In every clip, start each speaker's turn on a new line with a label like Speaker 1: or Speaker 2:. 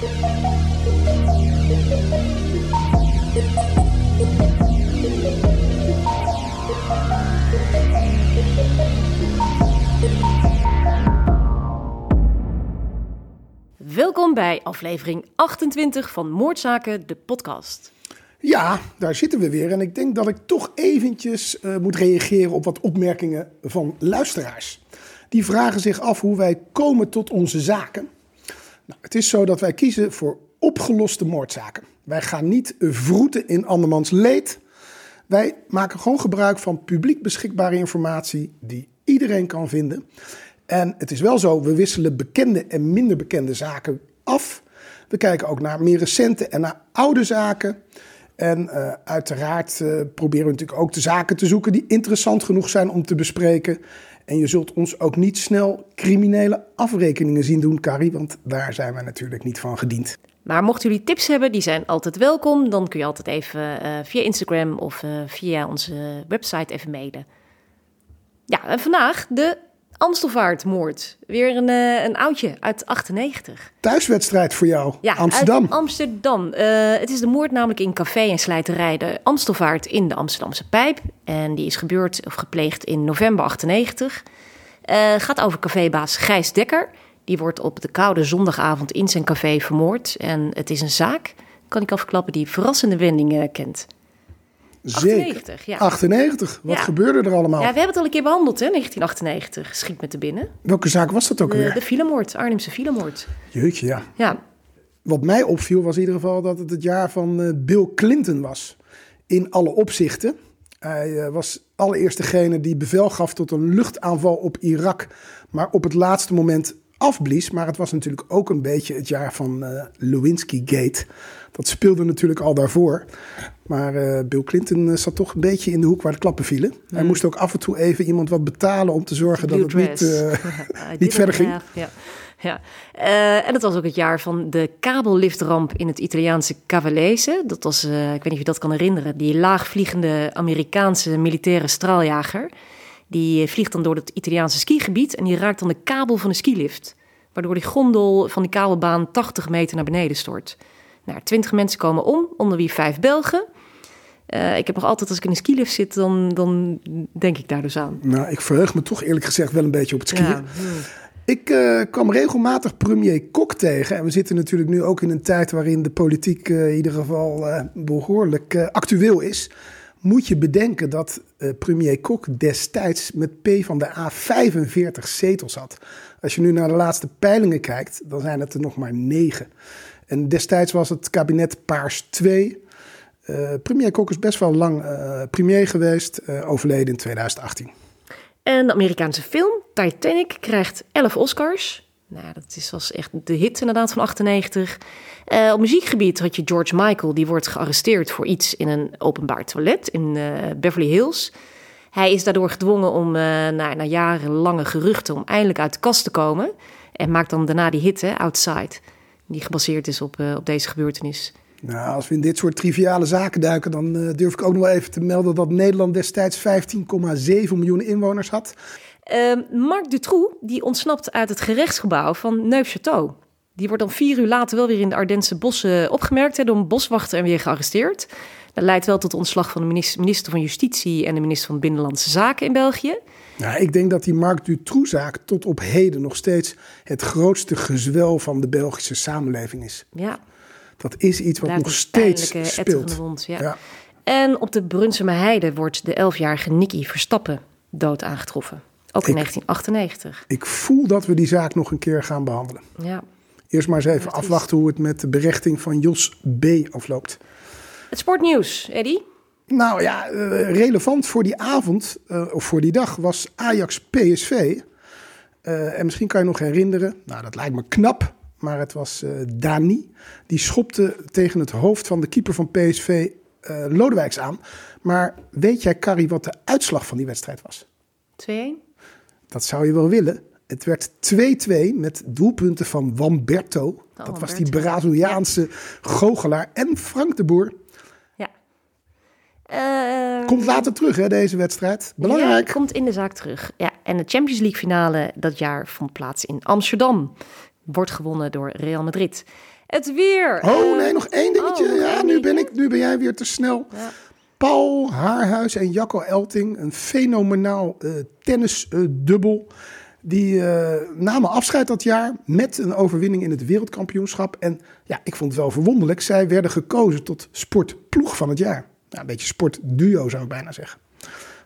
Speaker 1: Welkom bij aflevering 28 van Moordzaken, de podcast.
Speaker 2: Ja, daar zitten we weer. En ik denk dat ik toch eventjes uh, moet reageren op wat opmerkingen van luisteraars. Die vragen zich af hoe wij komen tot onze zaken. Nou, het is zo dat wij kiezen voor opgeloste moordzaken. Wij gaan niet vroeten in andermans leed. Wij maken gewoon gebruik van publiek beschikbare informatie die iedereen kan vinden. En het is wel zo, we wisselen bekende en minder bekende zaken af. We kijken ook naar meer recente en naar oude zaken. En uh, uiteraard uh, proberen we natuurlijk ook de zaken te zoeken die interessant genoeg zijn om te bespreken. En je zult ons ook niet snel criminele afrekeningen zien doen, Carrie, want daar zijn wij natuurlijk niet van gediend.
Speaker 1: Maar mochten jullie tips hebben, die zijn altijd welkom. Dan kun je altijd even uh, via Instagram of via onze website even mailen. Ja, en vandaag de Amstelvaartmoord. Weer een, uh, een oudje uit 98.
Speaker 2: Thuiswedstrijd voor jou,
Speaker 1: ja,
Speaker 2: Amsterdam.
Speaker 1: Amsterdam. Uh, het is de moord namelijk in café en slijterij de Amstelvaart in de Amsterdamse Pijp. En die is gebeurd of gepleegd in november 98. Uh, gaat over cafébaas Gijs Dekker. Die wordt op de koude zondagavond in zijn café vermoord. En het is een zaak, kan ik al verklappen, die verrassende wendingen kent.
Speaker 2: 98, ja. 98. Wat
Speaker 1: Ja.
Speaker 2: gebeurde er allemaal?
Speaker 1: Ja, we hebben het al een keer behandeld, hè, 1998. Schiet me te binnen.
Speaker 2: Welke zaak was dat ook
Speaker 1: De,
Speaker 2: weer?
Speaker 1: de filemoord, Arnhemse filemoord.
Speaker 2: Jeetje, ja.
Speaker 1: Ja,
Speaker 2: Wat mij opviel was in ieder geval dat het het jaar van eh, Bill Clinton was. In alle opzichten. Hij eh, was allereerst degene die bevel gaf tot een luchtaanval op Irak. Maar op het laatste moment afblies. Maar het was natuurlijk ook een beetje het jaar van eh Lewinsky Gate. Dat speelde natuurlijk al daarvoor. Maar eh, Bill Clinton eh, zat toch een beetje in de hoek waar de klappen vielen. Hij moest ook af en toe even iemand wat betalen om te zorgen dat het niet, niet verder ging.
Speaker 1: have- Ja. Ja. En het was ook het jaar van de kabelliftramp in het Italiaanse Cavallese. Dat was, ik weet niet of je dat kan herinneren, die laagvliegende Amerikaanse militaire straaljager. Die eh, vliegt dan door het Italiaanse skigebied en die raakt dan de kabel van de skilift. Waardoor die gondel van die kabelbaan 80 meter naar beneden stort. Nou, 20 mensen komen om, onder wie vijf Belgen. Eh, ik heb nog altijd, als ik in een skilift zit, dan, dan denk ik daar dus aan.
Speaker 2: Nou, ik verheug me toch eerlijk gezegd wel een beetje op het skiën.
Speaker 1: Ja, hmm.
Speaker 2: Ik eh, kwam regelmatig premier Kok tegen. En we zitten natuurlijk nu ook in een tijd waarin de politiek in ieder geval eh, behoorlijk eh, actueel is. Moet je bedenken dat eh, premier Kok destijds met P van de A 45 zetels had. Als je nu naar de laatste peilingen kijkt, dan zijn het er nog maar negen. En destijds was het kabinet Paars 2. Eh, premier Kok is best wel lang eh, premier geweest, overleden in 2018.
Speaker 1: En de Amerikaanse film Titanic krijgt 11 Oscars. Nou, dat is, was echt de hit inderdaad van 98. Eh, op muziekgebied had je George Michael, die wordt gearresteerd voor iets in een openbaar toilet in eh, Beverly Hills. Hij is daardoor gedwongen om eh, na, jarenlange geruchten om eindelijk uit de kast te komen. En maakt dan daarna die hit, Outside, die gebaseerd is op, op deze gebeurtenis.
Speaker 2: Nou, als we in dit soort triviale zaken duiken, dan durf ik ook nog wel even te melden dat Nederland destijds 15,7 miljoen inwoners had.
Speaker 1: Eh, Marc Dutroux die ontsnapt uit het gerechtsgebouw van Neufchâteau. Die wordt dan vier uur later wel weer in de Ardense bossen opgemerkt hè, door een boswachter en weer gearresteerd. Dat leidt wel tot de ontslag van de minister, van Justitie en de minister van Binnenlandse Zaken in België.
Speaker 2: Nou, ik denk dat die Marc Dutroux-zaak tot op heden nog steeds het grootste gezwel van de Belgische samenleving is.
Speaker 1: Ja,
Speaker 2: Dat is iets wat
Speaker 1: blijft
Speaker 2: nog
Speaker 1: een
Speaker 2: steeds speelt.
Speaker 1: Ja.
Speaker 2: Ja.
Speaker 1: En op de Brunsumer Heide wordt de elfjarige Nicky Verstappen dood aangetroffen. Ook in
Speaker 2: Ik-
Speaker 1: 1998.
Speaker 2: Ik voel dat we die zaak nog een keer gaan behandelen.
Speaker 1: Ja.
Speaker 2: Eerst maar eens even afwachten hoe het met de berechting van Jos B. afloopt.
Speaker 1: Het sportnieuws, Eddie.
Speaker 2: Nou ja, eh, relevant voor die avond, eh, of voor die dag, was Ajax-PSV. Eh, en misschien kan je nog herinneren, nou dat lijkt me knap, maar het was Dani. Die schopte tegen het hoofd van de keeper van PSV, Lodewijks, aan. Maar weet jij, Carrie, wat de uitslag van die wedstrijd was?
Speaker 1: 2-1.
Speaker 2: Dat zou je wel willen. Het werd 2-2 met doelpunten van Wamberto. dat was die. Braziliaanse goochelaar. En Frank de Boer.
Speaker 1: Ja. Eh,
Speaker 2: Komt later terug, hè, deze wedstrijd. Belangrijk.
Speaker 1: Ja, komt in de zaak terug. Ja, en de Champions League finale dat jaar vond plaats in Amsterdam. wordt gewonnen door Real Madrid. Het weer.
Speaker 2: Oh nee, nog één dingetje.
Speaker 1: Oh,
Speaker 2: ja, nu ben, ik, nu ben jij weer te snel.
Speaker 1: Ja.
Speaker 2: Paul Haarhuis en Jacco Elting, een fenomenaal eh tennisdubbel. die eh, namen afscheid dat jaar met een overwinning in het wereldkampioenschap. En ja, ik vond het wel verwonderlijk. Zij werden gekozen tot sportploeg van het jaar. Nou, een beetje sportduo zou ik bijna zeggen.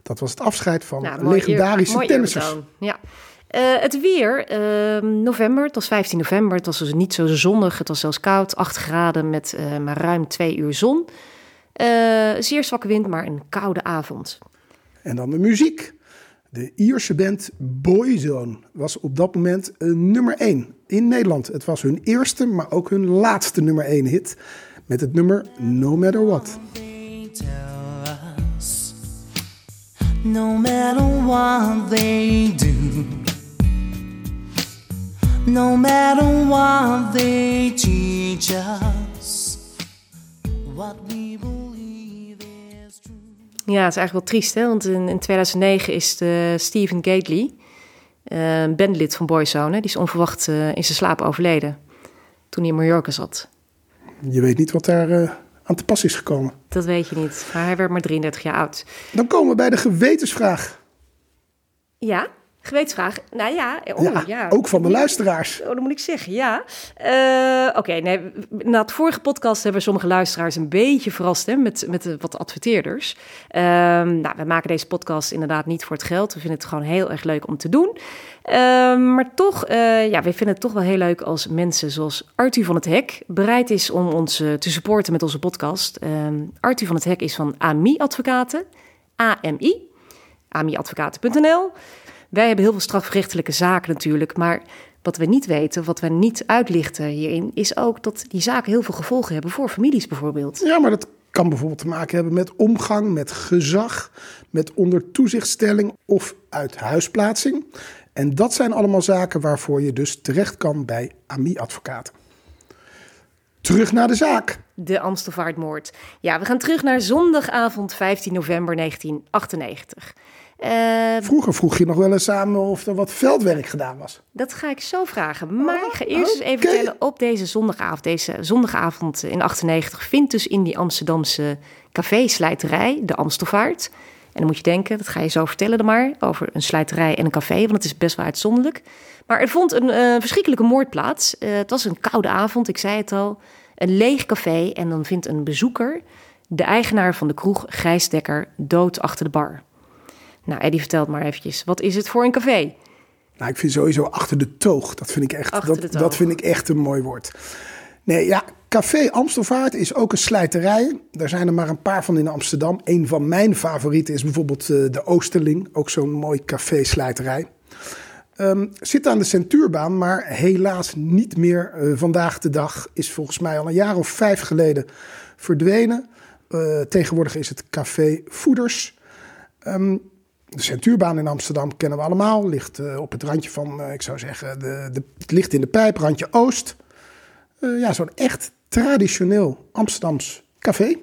Speaker 2: Dat was het afscheid van
Speaker 1: Nou, eer-
Speaker 2: legendarische
Speaker 1: mooi
Speaker 2: tennissers.
Speaker 1: Ja. Eh, het weer, ehm, november, het was 15 november. Het was dus niet zo zonnig. Het was zelfs koud, 8 graden met maar ruim 2 uur zon. Eh, zeer zwakke wind, maar een koude avond.
Speaker 2: En dan de muziek. De Ierse band Boyzone was op dat moment een nummer 1 in Nederland. Het was hun eerste, maar ook hun laatste nummer 1 hit. Met het nummer No Matter What.
Speaker 3: they tell us no matter what they do no matter what they teach us what we true
Speaker 1: Ja, het is eigenlijk wel triest, hè? want in, in 2009 is de Stephen Gately, eh, bandlid van Boyzone, die is onverwacht eh, in zijn slaap overleden toen hij in Mallorca zat.
Speaker 2: Je weet niet wat daar eh, aan te pas is gekomen.
Speaker 1: Dat weet je niet, maar hij werd maar 33 jaar oud.
Speaker 2: Dan komen we bij de gewetensvraag.
Speaker 1: Ja, gewetensvraag. Nou ja, oh, ja,
Speaker 2: ja, ook van de luisteraars.
Speaker 1: Oh, dat moet ik zeggen, ja. Eh, Oké, nee, na het vorige podcast hebben we sommige luisteraars een beetje verrast hè, met, met wat adverteerders. Ehm, nou, we maken deze podcast inderdaad niet voor het geld. We vinden het gewoon heel erg leuk om te doen. Ehm, maar toch, eh, ja, we vinden het toch wel heel leuk als mensen zoals Arthur van het Hek bereid is om ons eh, te supporten met onze podcast. Ehm Arthur van het Hek is van AMI Advocaten, AMI, amiadvocaten.nl. Wij hebben heel veel strafrechtelijke zaken natuurlijk, maar wat we niet weten, wat we niet uitlichten hierin, is ook dat die zaken heel veel gevolgen hebben voor families bijvoorbeeld.
Speaker 2: Ja, maar dat kan bijvoorbeeld te maken hebben met omgang, met gezag, met onder toezichtstelling of uit huisplaatsing. En dat zijn allemaal zaken waarvoor je dus terecht kan bij AMI-advocaten. Terug naar de zaak.
Speaker 1: De Amstelvaartmoord. Ja, we gaan terug naar zondagavond 15 november 1998. Eh,
Speaker 2: Vroeger vroeg je nog wel eens samen of er wat veldwerk gedaan was.
Speaker 1: dat ga ik zo vragen. Maar ik ga eerst eens even vertellen op deze zondagavond. Deze zondagavond in 98 vindt dus in die Amsterdamse café-slijterij de Amstelvaart. En dan moet je denken, dat ga je zo vertellen dan maar, over een slijterij en een café, want het is best wel uitzonderlijk. Maar er vond een eh, verschrikkelijke moord plaats. Eh, het was een koude avond, ik zei het al. Een leeg café en dan vindt een bezoeker de eigenaar van de kroeg, Gijs Dekker, dood achter de bar. Nou, Eddie vertelt maar eventjes, wat is het voor een café?
Speaker 2: Nou, ik vind sowieso achter de toog. Dat vind ik echt, dat, dat vind ik echt een mooi woord. Nee, ja, Café Amstelvaart is ook een slijterij. Daar zijn er maar een paar van in Amsterdam. Een van mijn favorieten is bijvoorbeeld eh, de Oosterling. Ook zo'n mooi café-slijterij. Ehm, zit aan de Centuurbaan, maar helaas niet meer eh, vandaag de dag. Is volgens mij al een jaar of vijf geleden verdwenen. Eh, tegenwoordig is het Café Voeders. Ehm, de Centuurbaan in Amsterdam kennen we allemaal. Ligt eh, op het randje van, eh, ik zou zeggen, de, de, het ligt in de pijp, randje Oost. Eh, ja, zo'n echt traditioneel Amsterdams café.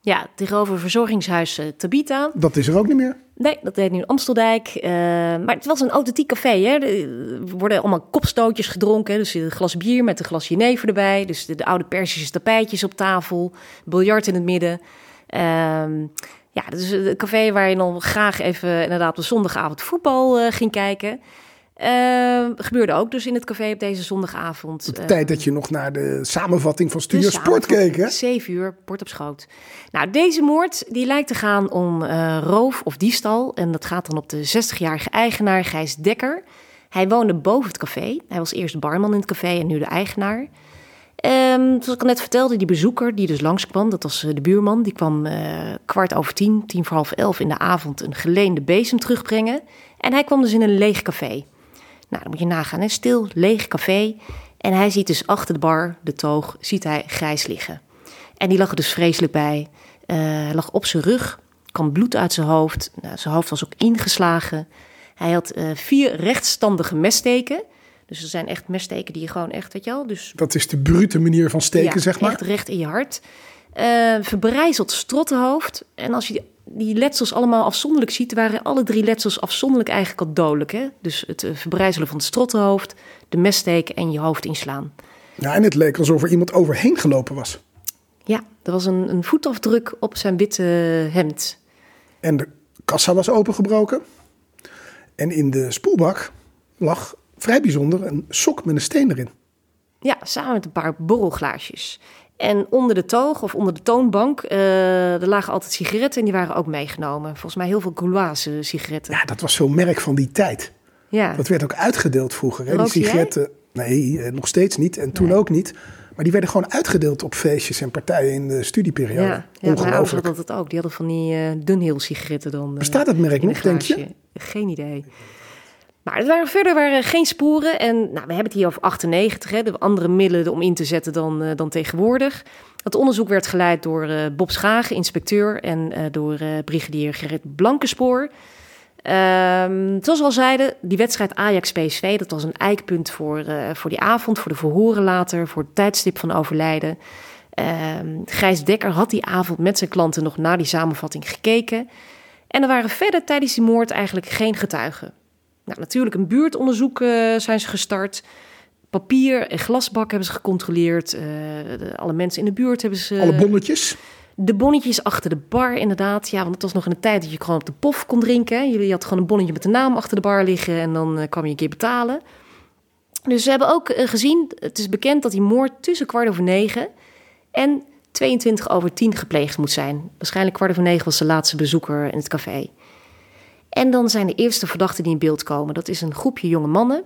Speaker 1: Ja, tegenover verzorgingshuis Tabita.
Speaker 2: Dat is er ook niet meer.
Speaker 1: Nee, dat heet nu Amsteldijk. Eh, maar het was een authentiek café. Hè? Er worden allemaal kopstootjes gedronken. Dus een glas bier met een glas jenever erbij. Dus de, de oude Persische tapijtjes op tafel. Biljart in het midden. Ehm, ja, dus een café waar je dan graag even inderdaad op zondagavond voetbal eh, ging kijken. Ehm, gebeurde ook dus in het café op deze zondagavond.
Speaker 2: Op de
Speaker 1: Eh,
Speaker 2: tijd dat je nog naar de samenvatting van Studio Sport keek, hè?
Speaker 1: 7 uur, bord op schoot. Nou, deze moord die lijkt te gaan om eh, roof of diefstal. En dat gaat dan op de 60-jarige eigenaar Gijs Dekker. Hij woonde boven het café. Hij was eerst barman in het café en nu de eigenaar. Ehm, zoals ik al net vertelde, die bezoeker die dus langskwam, dat was eh, de buurman. Die kwam eh, kwart over tien, tien voor half elf in de avond een geleende bezem terugbrengen. En hij kwam dus in een leeg café. Nou, dan moet je nagaan, hè? stil, leeg café. En hij ziet dus achter de bar, de toog, ziet hij Gijs liggen. En die lag er dus vreselijk bij. Hij lag op zijn rug, kwam bloed uit zijn hoofd. Nou, zijn hoofd was ook ingeslagen. Hij had vier rechtstandige messteken. Dus er zijn echt messteken die je gewoon echt, weet je wel... Dus
Speaker 2: Dat is de brute manier van steken,
Speaker 1: ja,
Speaker 2: zeg maar.
Speaker 1: echt recht in je hart. Eh, verbrijzeld strottenhoofd. En als je die, die letsels allemaal afzonderlijk ziet, waren alle drie letsels afzonderlijk eigenlijk al dodelijk. Hè? Dus het eh, verbrijzelen van het strottenhoofd, de messteek en je hoofd inslaan.
Speaker 2: Ja, en het leek alsof er iemand overheen gelopen was.
Speaker 1: Ja, er was een, een voetafdruk op zijn witte hemd.
Speaker 2: En de kassa was opengebroken. En in de spoelbak lag vrij bijzonder een sok met een steen erin.
Speaker 1: Ja, samen met een paar borrelglaasjes. En onder de toog of onder de toonbank, eh, er lagen altijd sigaretten en die waren ook meegenomen. Volgens mij heel veel Gauloise sigaretten.
Speaker 2: Ja, dat was zo'n merk van die tijd.
Speaker 1: Ja,
Speaker 2: Dat werd ook uitgedeeld vroeger. Hè? Die
Speaker 1: jij?
Speaker 2: sigaretten. Nee, eh, nog steeds niet. En toen ook niet. Maar die werden gewoon uitgedeeld op feestjes en partijen in de studieperiode.
Speaker 1: ja, ja
Speaker 2: Ongelooflijk.
Speaker 1: hadden dat ook. Die hadden van die eh Dunhill sigaretten dan.
Speaker 2: Bestaat het merk nog, denk je?
Speaker 1: Geen idee. Maar er waren, verder geen sporen. En nou, we hebben het hier over 98, hè, de andere middelen om in te zetten dan, eh, dan tegenwoordig. Het onderzoek werd geleid door eh, Bob Schagen, inspecteur, en eh, door brigadier Gerrit Blankenspoor. Ehm, zoals we al zeiden, die wedstrijd Ajax-PSV, dat was een eikpunt voor, voor die avond, voor de verhoren later, voor het tijdstip van overlijden. Ehm, Gijs Dekker had die avond met zijn klanten nog naar die samenvatting gekeken. En er waren verder tijdens die moord eigenlijk geen getuigen. Nou, natuurlijk een buurtonderzoek eh, zijn ze gestart. Papier en glasbak hebben ze gecontroleerd. Eh, de- alle mensen in de buurt hebben ze...
Speaker 2: Alle bonnetjes.
Speaker 1: De bonnetjes achter de bar, inderdaad. Ja, want het was nog in de tijd dat je gewoon op de pof kon drinken. hè. Je had gewoon een bonnetje met de naam achter de bar liggen en dan eh, kwam je een keer betalen. Dus ze hebben ook gezien, het is bekend dat die moord tussen kwart over negen en 22 over 10 gepleegd moet zijn. Waarschijnlijk kwart over negen was de laatste bezoeker in het café. En dan zijn de eerste verdachten die in beeld komen. Dat is een groepje jonge mannen.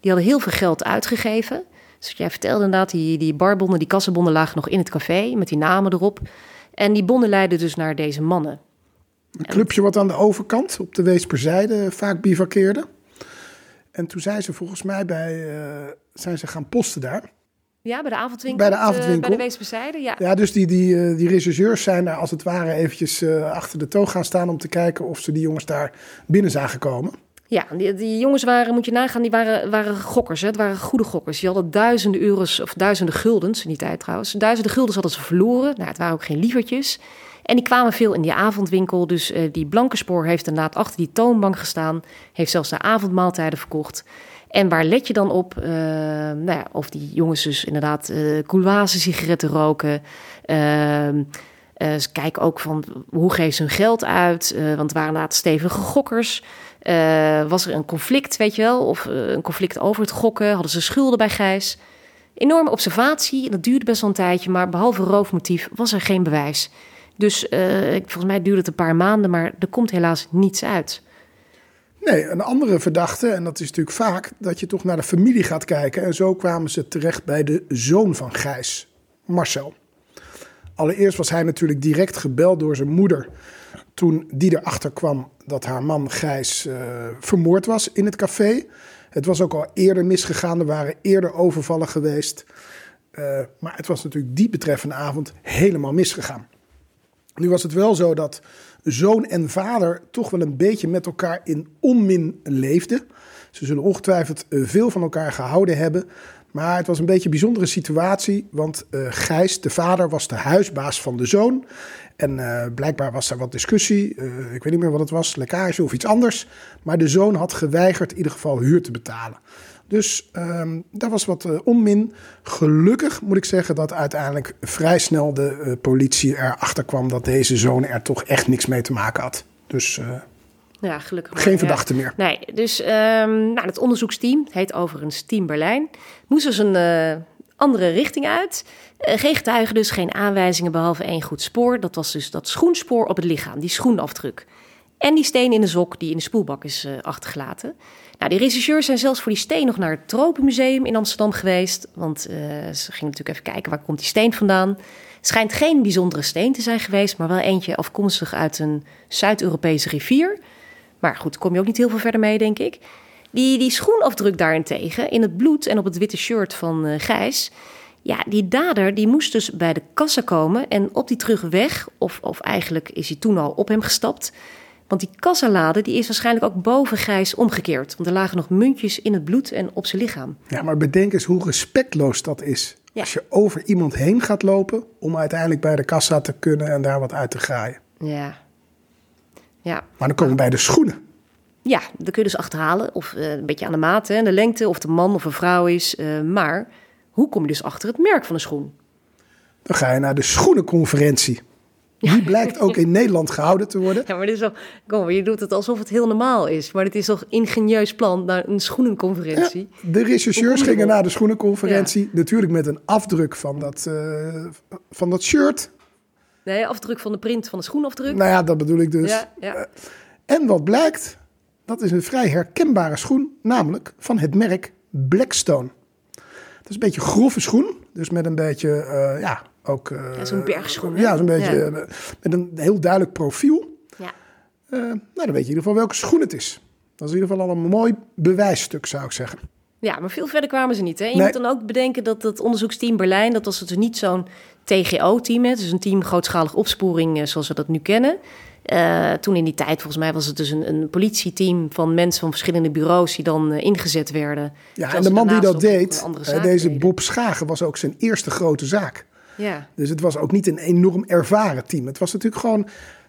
Speaker 1: Die hadden heel veel geld uitgegeven. Dus jij vertelde inderdaad, die, die barbonnen, die kassenbonnen lagen nog in het café met die namen erop. En die bonnen leidden dus naar deze mannen.
Speaker 2: Een clubje wat aan de overkant, op de Weesperzijde, vaak bivakkeerde. En toen zijn ze volgens mij bij, eh, zijn ze gaan posten daar.
Speaker 1: Ja, bij de avondwinkel.
Speaker 2: Bij de avondwinkel.
Speaker 1: bij de Weesperzijde, ja.
Speaker 2: Ja, dus die, die, eh, die rechercheurs zijn daar als het ware eventjes eh, achter de toog gaan staan om te kijken of ze die jongens daar binnen zagen komen.
Speaker 1: Ja, die, die jongens waren, moet je nagaan, die waren, waren gokkers. Hè? Het waren goede gokkers. Die hadden duizenden euro's, of duizenden guldens in die tijd trouwens. Duizenden guldens hadden ze verloren. Nou, het waren ook geen lievertjes. En die kwamen veel in die avondwinkel. Dus eh, die Blankenspoor heeft inderdaad achter die toonbank gestaan. Heeft zelfs de avondmaaltijden verkocht. En waar let je dan op? Eh, nou ja, of die jongens dus inderdaad Gauloise sigaretten roken. Ehm, eh, ze kijken ook van hoe geven ze hun geld uit. Want het waren inderdaad stevige gokkers. Was er een conflict, weet je wel? Of een conflict over het gokken? Hadden ze schulden bij Gijs? Enorme observatie. Dat duurde best wel een tijdje. Maar behalve roofmotief was er geen bewijs. Dus volgens mij duurde het een paar maanden. Maar er komt helaas niets uit.
Speaker 2: Nee, een andere verdachte, en dat is natuurlijk vaak, dat je toch naar de familie gaat kijken. En zo kwamen ze terecht bij de zoon van Gijs, Marcel. Allereerst was hij natuurlijk direct gebeld door zijn moeder. Toen die erachter kwam dat haar man Gijs eh, vermoord was in het café. Het was ook al eerder misgegaan, er waren eerder overvallen geweest. Eh, maar het was natuurlijk die betreffende avond helemaal misgegaan. Nu was het wel zo dat zoon en vader toch wel een beetje met elkaar in onmin leefden. Ze zullen ongetwijfeld eh, veel van elkaar gehouden hebben. Maar het was een beetje een bijzondere situatie. Want eh, Gijs, de vader, was de huisbaas van de zoon. En eh, blijkbaar was er wat discussie. ik weet niet meer wat het was, lekkage of iets anders. Maar de zoon had geweigerd in ieder geval huur te betalen. Dus ehm daar was wat eh, onmin. Gelukkig moet ik zeggen dat uiteindelijk vrij snel de eh, politie erachter kwam dat deze zoon er toch echt niks mee te maken had. Dus eh,
Speaker 1: Ja, gelukkig. maar,
Speaker 2: geen
Speaker 1: ja.
Speaker 2: verdachte meer.
Speaker 1: Nee, dus ehm, nou, het onderzoeksteam, het heet overigens Team Berlijn, moest dus een andere richting uit. Geen getuigen dus, geen aanwijzingen behalve één goed spoor. Dat was dus dat schoenspoor op het lichaam, die schoenafdruk. En die steen in de sok die in de spoelbak is eh, achtergelaten. Nou, die rechercheurs zijn zelfs voor die steen nog naar het Tropenmuseum in Amsterdam geweest. Want eh, ze gingen natuurlijk even kijken waar komt die steen vandaan. Het schijnt geen bijzondere steen te zijn geweest, maar wel eentje afkomstig uit een Zuid-Europese rivier. Maar goed, kom je ook niet heel veel verder mee, denk ik. Die, die schoenafdruk daarentegen, in het bloed en op het witte shirt van eh, Gijs. Ja, die dader die moest dus bij de kassa komen en op die terugweg, of, of eigenlijk is hij toen al op hem gestapt. Want die kassalade die is waarschijnlijk ook boven Gijs omgekeerd. Want er lagen nog muntjes in het bloed en op zijn lichaam.
Speaker 2: Ja, maar bedenk eens hoe respectloos dat is.
Speaker 1: Ja.
Speaker 2: Als je over iemand heen gaat lopen om uiteindelijk bij de kassa te kunnen en daar wat uit te graaien.
Speaker 1: Ja. Ja.
Speaker 2: Maar dan komen we bij de schoenen.
Speaker 1: Ja, dan kun je dus achterhalen. Of eh, een beetje aan de maat, hè, de lengte, of de man of een vrouw is. Eh, maar hoe kom je dus achter het merk van de schoen?
Speaker 2: Dan ga je naar de schoenenconferentie. Die blijkt ook in Nederland gehouden te worden.
Speaker 1: Ja, maar dit is wel, kom, je doet het alsof het heel normaal is. Maar het is toch ingenieus plan naar een schoenenconferentie.
Speaker 2: Ja, de rechercheurs gingen naar de schoenenconferentie. Natuurlijk met een afdruk van dat, eh, van dat shirt.
Speaker 1: Nee, afdruk van de print van de schoenafdruk.
Speaker 2: Nou ja, dat bedoel ik dus.
Speaker 1: ja, ja.
Speaker 2: En wat blijkt, dat is een vrij herkenbare schoen, namelijk van het merk Blackstone. Dat is een beetje een grove schoen, dus met een beetje, eh, ja, ook... eh,
Speaker 1: Ja, zo'n bergschoen?
Speaker 2: Ja, zo'n beetje,
Speaker 1: Ja.
Speaker 2: eh, met een heel duidelijk profiel.
Speaker 1: ja.
Speaker 2: Eh, nou, dan weet je in ieder geval welke schoen het is. Dat is in ieder geval al een mooi bewijsstuk, zou ik zeggen.
Speaker 1: Ja, maar veel verder kwamen ze niet. Hè? Je
Speaker 2: Nee.
Speaker 1: moet dan ook bedenken dat het onderzoeksteam Berlijn... dat was dus niet zo'n TGO-team. Het is een team grootschalige opsporing zoals we dat nu kennen. Toen in die tijd, volgens mij, was het dus een, een politieteam... van mensen van verschillende bureaus die dan ingezet werden.
Speaker 2: Ja, en de man die dat deed, deze
Speaker 1: deden.
Speaker 2: Bob Schagen, was ook zijn eerste grote zaak.
Speaker 1: Ja.
Speaker 2: Dus het was ook niet een enorm ervaren team. Het was natuurlijk gewoon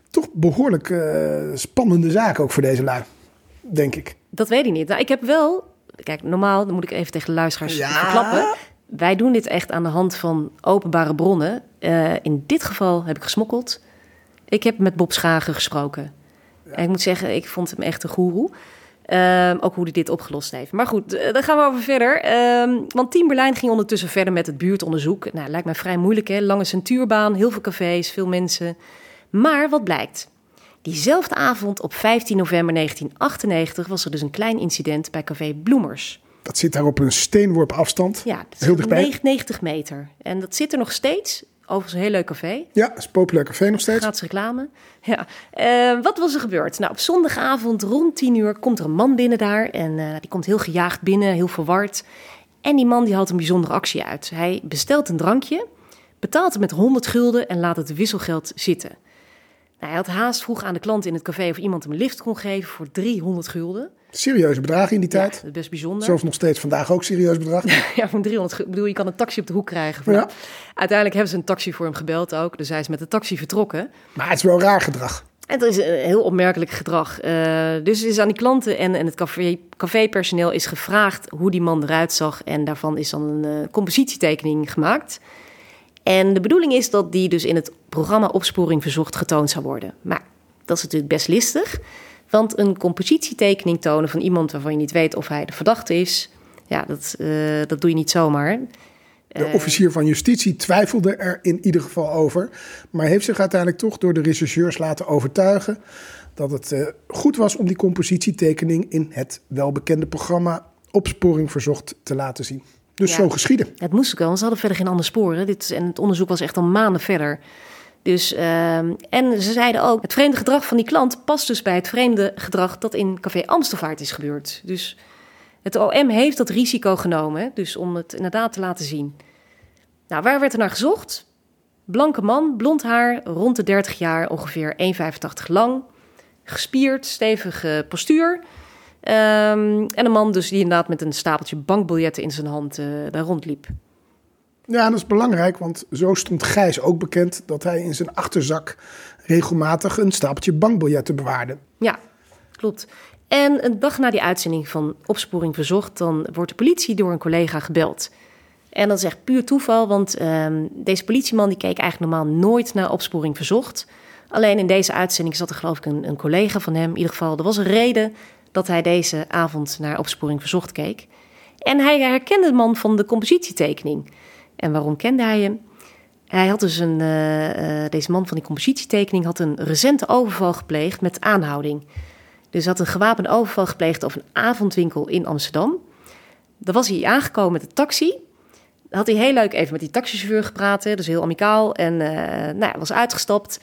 Speaker 2: toch behoorlijk eh, spannende zaak ook voor deze lui, denk ik.
Speaker 1: Dat weet ik niet. Nou, ik heb wel... Kijk, normaal, dan moet ik even tegen de luisteraars
Speaker 2: Ja.
Speaker 1: verklappen. Wij doen dit echt aan de hand van openbare bronnen. Eh, in dit geval heb ik gesmokkeld. Ik heb met Bob Schagen gesproken. En ik moet zeggen, ik vond hem echt een goeroe. Ehm, ook hoe hij dit opgelost heeft. Maar goed, eh, daar gaan we over verder. Ehm, want Team Berlijn ging ondertussen verder met het buurtonderzoek. Nou, lijkt mij vrij moeilijk, hè? Lange centuurbaan, heel veel cafés, veel mensen. Maar wat blijkt? Diezelfde avond op 15 november 1998 was er dus een klein incident bij café Bloemers.
Speaker 2: Dat zit daar op een steenworp afstand.
Speaker 1: Ja, dat is
Speaker 2: Heel dichtbij.
Speaker 1: 99 meter. En dat zit er nog steeds. Overigens een heel leuk café.
Speaker 2: Ja, is een populair café nog steeds.
Speaker 1: Gratis reclame. Ja. Eh, wat was er gebeurd? Nou, op zondagavond rond 10 uur komt er een man binnen daar. En eh, die komt heel gejaagd binnen, heel verward. En die man die haalt een bijzondere actie uit. Hij bestelt een drankje, betaalt het met 100 gulden en laat het wisselgeld zitten. Nou, hij had haast, vroeg aan de klant in het café of iemand hem een lift kon geven voor 300 gulden.
Speaker 2: Serieuze bedragen in die
Speaker 1: Ja,
Speaker 2: tijd.
Speaker 1: is best bijzonder.
Speaker 2: Zelfs nog steeds vandaag ook serieus bedrag.
Speaker 1: Ja, voor 300 gulden. Ik bedoel, je kan een taxi op de hoek krijgen.
Speaker 2: Ja.
Speaker 1: Uiteindelijk hebben ze een taxi voor hem gebeld ook. Dus hij is met de taxi vertrokken.
Speaker 2: Maar het is wel raar gedrag.
Speaker 1: En dat is een heel opmerkelijk gedrag. Eh, dus is aan die klanten en, en het café, cafépersoneel is gevraagd hoe die man eruit zag. En daarvan is dan een eh, compositietekening gemaakt. En de bedoeling is dat die dus in het programma Opsporing Verzocht getoond zou worden. Maar dat is natuurlijk best listig. Want een compositietekening tonen van iemand waarvan je niet weet of hij de verdachte is... ja, dat, eh, dat doe je niet zomaar.
Speaker 2: De
Speaker 1: Eh.
Speaker 2: officier van justitie twijfelde er in ieder geval over. Maar heeft zich uiteindelijk toch door de rechercheurs laten overtuigen. dat het eh, goed was om die compositietekening in het welbekende programma Opsporing Verzocht te laten zien. Dus
Speaker 1: Ja.
Speaker 2: zo geschieden.
Speaker 1: Het moest ook wel, want ze hadden verder geen andere sporen. Dit, en het onderzoek was echt al maanden verder. Dus, ehm, en ze zeiden ook, het vreemde gedrag van die klant past dus bij het vreemde gedrag dat in Café Amstelvaart is gebeurd. Dus het OM heeft dat risico genomen, dus om het inderdaad te laten zien. Nou, waar werd er naar gezocht? Blanke man, blond haar, rond de 30 jaar, ongeveer 1,85 lang. Gespierd, stevige postuur. Ehm, en een man dus die inderdaad met een stapeltje bankbiljetten in zijn hand eh, daar rondliep.
Speaker 2: Ja, dat is belangrijk, want zo stond Gijs ook bekend dat hij in zijn achterzak regelmatig een stapeltje bankbiljetten bewaarde.
Speaker 1: Ja, klopt. En een dag na die uitzending van Opsporing Verzocht, dan wordt de politie door een collega gebeld. En dat is echt puur toeval, want ehm, deze politieman die keek eigenlijk normaal nooit naar Opsporing Verzocht. Alleen in deze uitzending zat er geloof ik een, een collega van hem. In ieder geval, er was een reden dat hij deze avond naar Opsporing Verzocht keek. En hij herkende de man van de compositietekening. En waarom kende hij hem? Hij had dus een, eh, eh, deze man van die compositietekening had een recente overval gepleegd met aanhouding. Dus had een gewapende overval gepleegd op een avondwinkel in Amsterdam. Daar was hij aangekomen met de taxi. Had hij heel leuk even met die taxichauffeur gepraat, dus heel amicaal. En eh nou, was uitgestapt.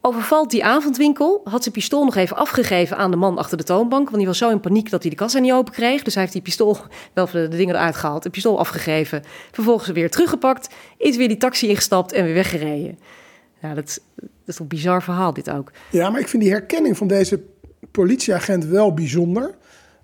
Speaker 1: Overvalt die avondwinkel, had zijn pistool nog even afgegeven aan de man achter de toonbank. Want die was zo in paniek dat hij de kassa niet open kreeg. Dus hij heeft die pistool, wel de, de dingen eruit gehaald, de pistool afgegeven. Vervolgens weer teruggepakt, is weer die taxi ingestapt en weer weggereden. Ja, dat, is- een bizar verhaal dit ook.
Speaker 2: Ja, maar ik vind die herkenning van deze politieagent wel bijzonder.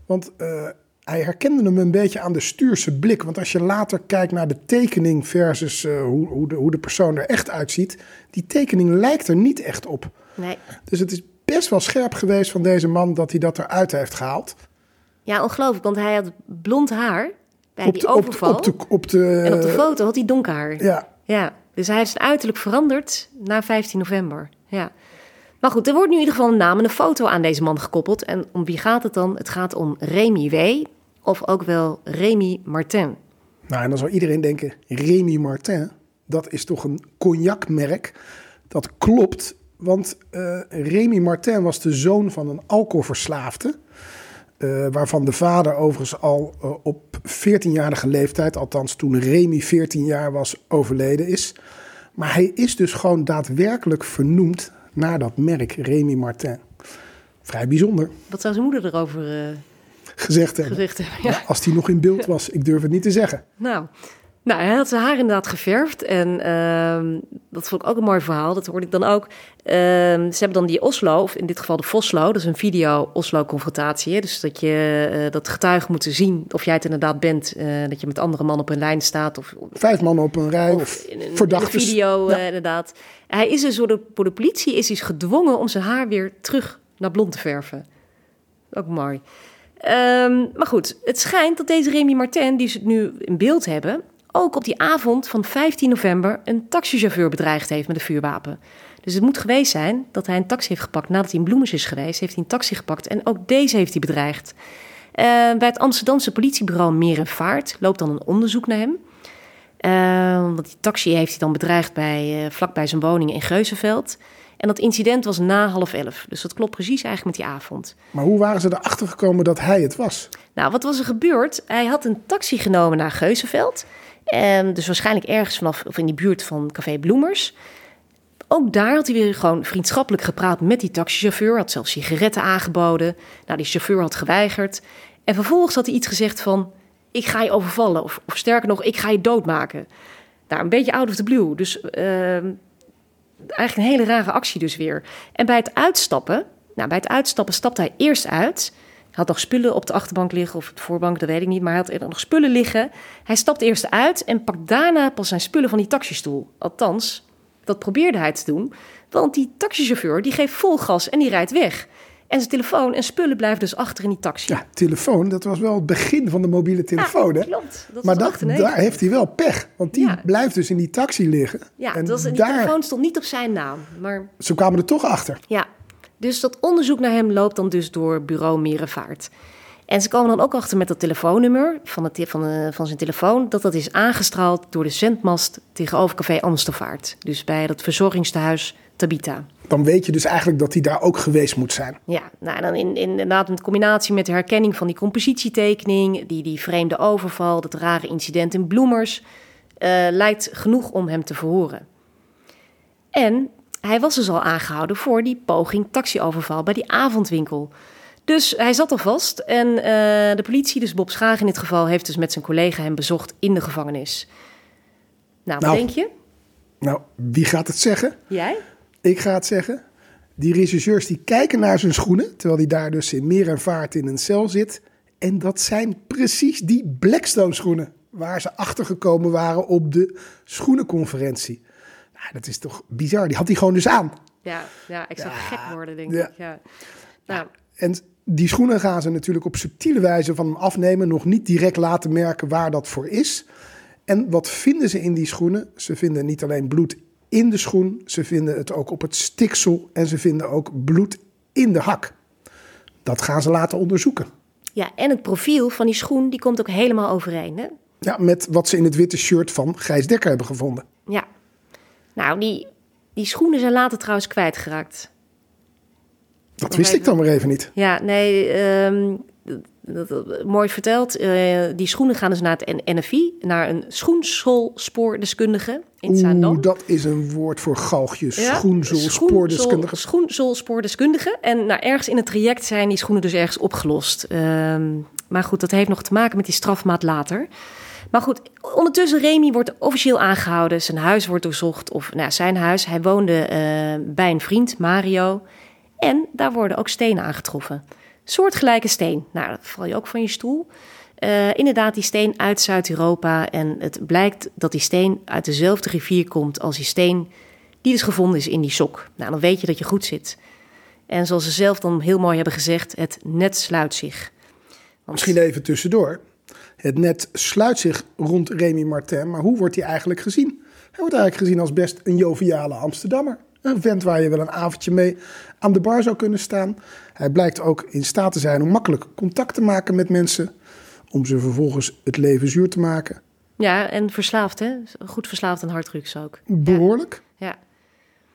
Speaker 2: Want eh, hij herkende hem een beetje aan de stuurse blik. Want als je later kijkt naar de tekening versus eh, hoe, hoe, de, hoe de persoon er echt uitziet, die tekening lijkt er niet echt op.
Speaker 1: Nee.
Speaker 2: Dus het is best wel scherp geweest van deze man dat hij dat eruit heeft gehaald.
Speaker 1: Ja, ongelooflijk, want hij had blond haar bij die
Speaker 2: de,
Speaker 1: overval.
Speaker 2: Op, op, de, op de,
Speaker 1: en op de foto had hij donker haar.
Speaker 2: Ja,
Speaker 1: Ja, dus hij heeft zijn uiterlijk veranderd na 15 november. Ja. Maar goed, er wordt nu in ieder geval een naam en een foto aan deze man gekoppeld. En om wie gaat het dan? Het gaat om Remy W. Of ook wel Remy Martin.
Speaker 2: Nou, en dan zou iedereen denken, Remy Martin, dat is toch een cognacmerk? Dat klopt, want eh Remy Martin was de zoon van een alcoholverslaafde. eh, waarvan de vader overigens al eh, op 14-jarige leeftijd, althans toen Remy 14 jaar was, overleden is. Maar hij is dus gewoon daadwerkelijk vernoemd naar dat merk Remy Martin. Vrij bijzonder
Speaker 1: Wat zou zijn moeder erover eh,
Speaker 2: gezegd hebben.
Speaker 1: gezegd hebben? Ja.
Speaker 2: Als die nog in beeld was, ik durf het niet te zeggen.
Speaker 1: Nou, nou, hij had zijn haar inderdaad geverfd. En ehm, dat vond ik ook een mooi verhaal. Dat hoorde ik dan ook. Ehm, ze hebben dan die Oslo, of in dit geval de Foslo. Dat is een video-Oslo-confrontatie. Dus dat je eh, dat getuigen moeten zien of jij het inderdaad bent. eh, dat je met andere mannen op een lijn staat. Of,
Speaker 2: Vijf mannen op een rij of,
Speaker 1: of in een, in
Speaker 2: verdachten.
Speaker 1: een video,
Speaker 2: Ja.
Speaker 1: eh, inderdaad. Hij is dus door de, door de politie is hij gedwongen om zijn haar weer terug naar blond te verven. Ook mooi. Ehm, maar goed, het schijnt dat deze Remy Martin, die ze nu in beeld hebben, ook op die avond van 15 november een taxichauffeur bedreigd heeft met een vuurwapen. Dus het moet geweest zijn dat hij een taxi heeft gepakt nadat hij in Bloemers is geweest. Heeft hij een taxi gepakt en ook deze heeft hij bedreigd. Eh, bij het Amsterdamse politiebureau Meer en Vaart loopt dan een onderzoek naar hem. Eh, want die taxi heeft hij dan bedreigd bij, eh, vlakbij zijn woning in Geuzenveld. En dat incident was na half elf. Dus dat klopt precies eigenlijk met die avond.
Speaker 2: Maar hoe waren ze erachter gekomen dat hij het was?
Speaker 1: Nou, wat was er gebeurd? Hij had een taxi genomen naar Geuzenveld. En dus waarschijnlijk ergens vanaf of in die buurt van Café Bloemers. Ook daar had hij weer gewoon vriendschappelijk gepraat met die taxichauffeur. Had zelfs sigaretten aangeboden. Nou, die chauffeur had geweigerd. En vervolgens had hij iets gezegd van... ik ga je overvallen. Of, of sterker nog, ik ga je doodmaken. Nou, een beetje out of the blue. Dus ehm, eigenlijk een hele rare actie dus weer. En bij het uitstappen... Nou, bij het uitstappen stapte hij eerst uit... Hij had nog spullen op de achterbank liggen of de voorbank, dat weet ik niet. Maar hij had er nog spullen liggen. Hij stapt eerst uit en pakt daarna pas zijn spullen van die taxistoel. Althans, dat probeerde hij te doen. Want die taxichauffeur die geeft vol gas en die rijdt weg. En zijn telefoon en spullen blijven dus achter in die taxi.
Speaker 2: Ja, telefoon, dat was wel het begin van de mobiele telefoon.
Speaker 1: Ja,
Speaker 2: hè?
Speaker 1: klopt. Dat
Speaker 2: maar
Speaker 1: was
Speaker 2: dat,
Speaker 1: 98.
Speaker 2: daar heeft hij wel pech. Want die
Speaker 1: Ja.
Speaker 2: blijft dus in die taxi liggen.
Speaker 1: Ja,
Speaker 2: en
Speaker 1: dat was, die
Speaker 2: daar,
Speaker 1: telefoon stond niet op zijn naam. Maar
Speaker 2: ze kwamen er toch achter.
Speaker 1: ja, dus dat onderzoek naar hem loopt dan dus door bureau Merenvaart. En ze komen dan ook achter met dat telefoonnummer van, het, van, de, van zijn telefoon... dat dat is aangestraald door de zendmast tegenover Café Amstervaart. Dus bij dat verzorgingstehuis Tabita.
Speaker 2: Dan weet je dus eigenlijk dat hij daar ook geweest moet zijn.
Speaker 1: Ja, nou, en dan in, in, inderdaad in combinatie met de herkenning van die compositietekening... die, die vreemde overval, dat rare incident in Bloemers... eh, lijkt genoeg om hem te verhoren. En hij was dus al aangehouden voor die poging taxioverval bij die avondwinkel. Dus hij zat al vast en eh, de politie, dus Bob Schaag in dit geval... heeft dus met zijn collega hem bezocht in de gevangenis. Nou, wat
Speaker 2: Nou.
Speaker 1: denk je?
Speaker 2: Nou, wie gaat het zeggen?
Speaker 1: Jij?
Speaker 2: Ik ga het zeggen. Die rechercheurs die kijken naar zijn schoenen, terwijl hij daar dus in meer en vaart in een cel zit. En dat zijn precies die Blackstone schoenen waar ze achter gekomen waren op de schoenenconferentie. Nou, dat is toch bizar. Die had hij gewoon dus aan.
Speaker 1: Ja, ja ik zou
Speaker 2: Ja,
Speaker 1: gek worden, denk
Speaker 2: ja.
Speaker 1: ik. Ja. Nou,
Speaker 2: En die schoenen gaan ze natuurlijk op subtiele wijze van hem afnemen. Nog niet direct laten merken waar dat voor is. En wat vinden ze in die schoenen? Ze vinden niet alleen bloed in de schoen. Ze vinden het ook op het stiksel. En ze vinden ook bloed in de hak. Dat gaan ze laten onderzoeken.
Speaker 1: Ja, en het profiel van die schoen, die komt ook helemaal overeen. Hè?
Speaker 2: Ja, met wat ze in het witte shirt van Gijs Dekker hebben gevonden.
Speaker 1: Ja. Nou, die, die schoenen zijn later trouwens kwijtgeraakt.
Speaker 2: Dat wist ik dan maar even niet.
Speaker 1: Ja, nee, dat- mooi verteld. Eh, die schoenen gaan dus naar het NFI, naar een schoenzoolspoordeskundige in Zaandam.
Speaker 2: Dat is een woord voor galgjes.
Speaker 1: Ja,
Speaker 2: Schoenzool,
Speaker 1: schoenzool-
Speaker 2: spoordeskundige.
Speaker 1: Schoenzoolspoordeskundige. En nou, ergens in het traject zijn die schoenen dus ergens opgelost. Ehm, maar goed, dat heeft nog te maken met die strafmaat later. Maar goed, ondertussen Remy wordt officieel aangehouden. Zijn huis wordt doorzocht. Of nou, zijn huis. Hij woonde eh, bij een vriend, Mario. En daar worden ook stenen aangetroffen. Soortgelijke steen. Nou, dat val je ook van je stoel. Eh, inderdaad, die steen uit Zuid-Europa. En het blijkt dat die steen uit dezelfde rivier komt als die steen die dus gevonden is in die sok. Nou, dan weet je dat je goed zit. En zoals ze zelf dan heel mooi hebben gezegd, het net sluit zich.
Speaker 2: Misschien even tussendoor. Het net sluit zich rond Remy Martin, maar hoe wordt hij eigenlijk gezien? Hij wordt eigenlijk gezien als best een joviale Amsterdammer. Een vent waar je wel een avondje mee aan de bar zou kunnen staan. Hij blijkt ook in staat te zijn om makkelijk contact te maken met mensen. Om ze vervolgens het leven zuur te maken.
Speaker 1: Ja, en verslaafd, hè? Goed verslaafd aan harddrugs ook.
Speaker 2: Behoorlijk.
Speaker 1: Ja.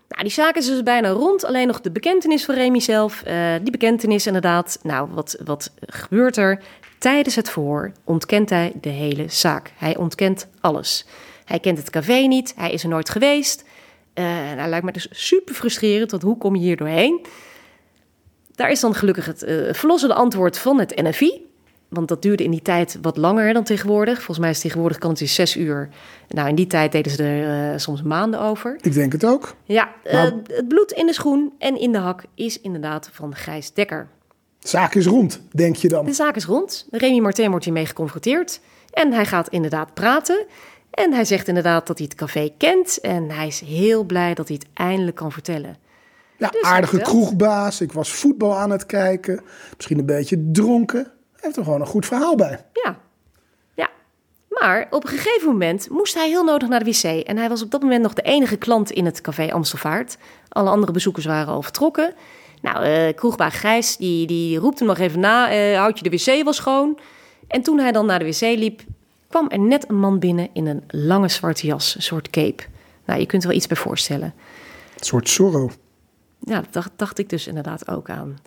Speaker 1: Nou, die zaak is dus bijna rond. Alleen nog de bekentenis van Remy zelf. Eh, die bekentenis inderdaad. Nou, wat, wat gebeurt er? Tijdens het verhoor ontkent hij de hele zaak. Hij ontkent alles. Hij kent het café niet. Hij is er nooit geweest. En hij lijkt me dus super frustrerend. Want hoe kom je hier doorheen? Daar is dan gelukkig het eh, verlossende antwoord van het NFI. Want dat duurde in die tijd wat langer dan tegenwoordig. Volgens mij is tegenwoordig kan het dus zes uur. Nou, in die tijd deden ze er eh, soms maanden over.
Speaker 2: Ik denk het ook.
Speaker 1: Ja, eh, het bloed in de schoen en in de hak is inderdaad van Gijs Dekker.
Speaker 2: Zaak is rond, denk je dan.
Speaker 1: De zaak is rond. Remy Martin wordt hiermee geconfronteerd. En hij gaat inderdaad praten. En hij zegt inderdaad dat hij het café kent. En hij is heel blij dat hij het eindelijk kan vertellen.
Speaker 2: Ja,
Speaker 1: Dus
Speaker 2: aardige kroegbaas. Ik was voetbal aan het kijken. Misschien een beetje dronken. Hij heeft er gewoon een goed verhaal bij.
Speaker 1: Ja, ja. Maar op een gegeven moment moest hij heel nodig naar de wc. En hij was op dat moment nog de enige klant in het café Amstelvaart. Alle andere bezoekers waren al vertrokken. Nou, eh kroegbaas Gijs, die, die roept hem nog even na. eh, houd je de wc wel schoon? En toen hij dan naar de wc liep, kwam er net een man binnen in een lange zwarte jas. Een soort cape. Nou, je kunt er wel iets bij voorstellen.
Speaker 2: Een soort Zorro.
Speaker 1: Ja, dat dacht, ik dus inderdaad ook aan.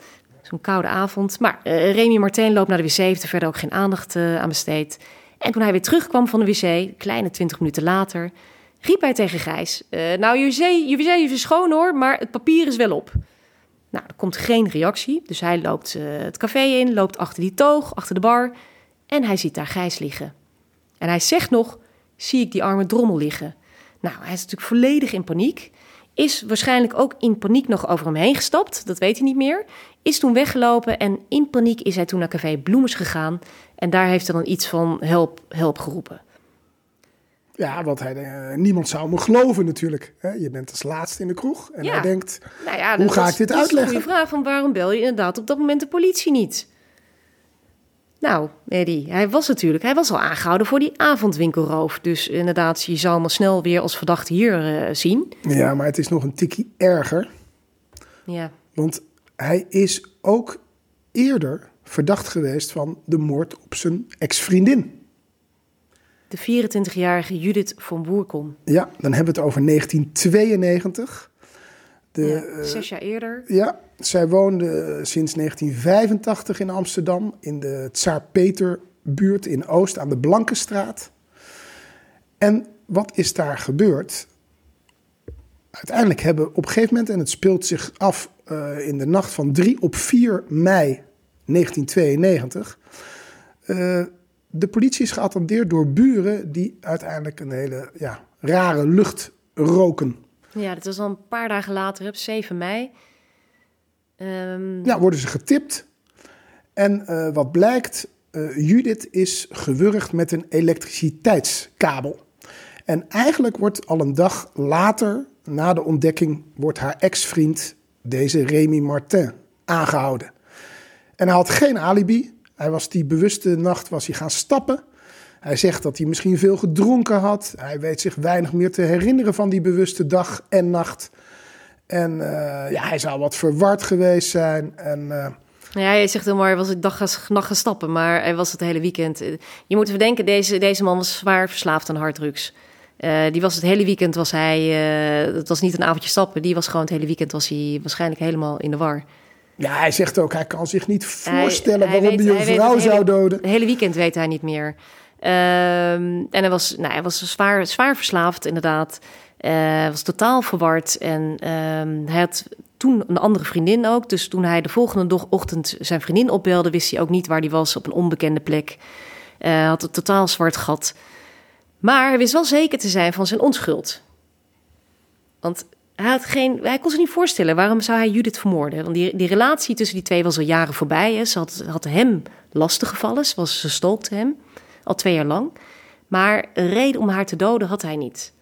Speaker 1: Zo'n koude avond. Maar eh Remy Martin loopt naar de wc, heeft er verder ook geen aandacht eh, aan besteed. En toen hij weer terugkwam van de wc, kleine twintig minuten later, riep hij tegen Gijs... eh, nou, je wc, je wc is schoon hoor, maar het papier is wel op. Nou, er komt geen reactie. Dus hij loopt het café in, loopt achter die toog, achter de bar. En hij ziet daar Gijs liggen. En hij zegt nog, zie ik die arme drommel liggen. Nou, hij is natuurlijk volledig in paniek. Is waarschijnlijk ook in paniek nog over hem heen gestapt. Dat weet hij niet meer. Is toen weggelopen en in paniek is hij toen naar café Bloemers gegaan. En daar heeft hij dan iets van help, help geroepen.
Speaker 2: Ja, want hij, eh, niemand zou me geloven natuurlijk. Hè? Je bent als laatste in de kroeg. En
Speaker 1: Ja.
Speaker 2: hij denkt,
Speaker 1: Nou ja,
Speaker 2: Hoe ga ik dit
Speaker 1: dat is
Speaker 2: uitleggen?
Speaker 1: een goede vraag, van waarom bel je inderdaad op dat moment de politie niet? Nou, Eddie, hij was natuurlijk, hij was al aangehouden voor die avondwinkelroof. Dus inderdaad, je zou hem al snel weer als verdachte hier eh, zien.
Speaker 2: ja, maar het is nog een tikkie erger.
Speaker 1: Ja,
Speaker 2: Want hij is ook eerder verdacht geweest van de moord op zijn ex-vriendin.
Speaker 1: de 24-jarige Judith van Boerkom.
Speaker 2: Ja, dan hebben we het over 1992. De,
Speaker 1: ja,
Speaker 2: eh,
Speaker 1: zes jaar eerder.
Speaker 2: Ja, zij woonde sinds 1985 in Amsterdam, in de Tsaar Peter-buurt in Oost aan de Blankenstraat. En wat is daar gebeurd? Uiteindelijk hebben op een gegeven moment, en het speelt zich af eh, in de nacht van 3 op 4 mei 1992, eh, de politie is geattendeerd door buren die uiteindelijk een hele ja, rare lucht roken.
Speaker 1: Ja, dat was al een paar dagen later, op 7 mei. Ehm,
Speaker 2: Ja, worden ze getipt. En eh, wat blijkt, eh, Judith is gewurgd met een elektriciteitskabel. En eigenlijk wordt al een dag later, na de ontdekking, wordt haar ex-vriend, deze Remy Martin, aangehouden. En hij had geen alibi. Hij was die bewuste nacht was hij gaan stappen. Hij zegt dat hij misschien veel gedronken had. Hij weet zich weinig meer te herinneren van die bewuste dag en nacht. En eh, ja, hij zou wat verward geweest zijn. En eh,
Speaker 1: ja, je zegt mooi, hij was ik dag gaan, nacht gaan stappen, maar hij was het hele weekend. Je moet even denken, deze, deze man was zwaar verslaafd aan harddrugs. Eh, die was het hele weekend, was hij, het was niet een avondje stappen, die was gewoon het hele weekend, was hij waarschijnlijk helemaal in de war.
Speaker 2: ja, hij zegt ook, hij kan zich niet
Speaker 1: Hij-
Speaker 2: voorstellen
Speaker 1: hij
Speaker 2: waarom
Speaker 1: weet-
Speaker 2: hij
Speaker 1: hij
Speaker 2: een vrouw
Speaker 1: het hele-
Speaker 2: zou doden.
Speaker 1: Het hele weekend weet hij niet meer. Ehm, en hij was, nou, hij was zwaar, zwaar verslaafd, inderdaad. Hij was totaal verward. En ehm, hij had toen een andere vriendin ook. Dus toen hij de volgende ochtend zijn vriendin opbelde, wist hij ook niet waar hij was op een onbekende plek. Hij had een totaal zwart gat. Maar hij wist wel zeker te zijn van zijn onschuld. Want hij, had geen, hij kon zich niet voorstellen waarom zou hij Judith vermoorden. Want die, die relatie tussen die twee was al jaren voorbij. Hè. Ze had, had hem lastig gevallen, ze, stolkte hem al twee jaar lang. Maar een reden om haar te doden had hij niet.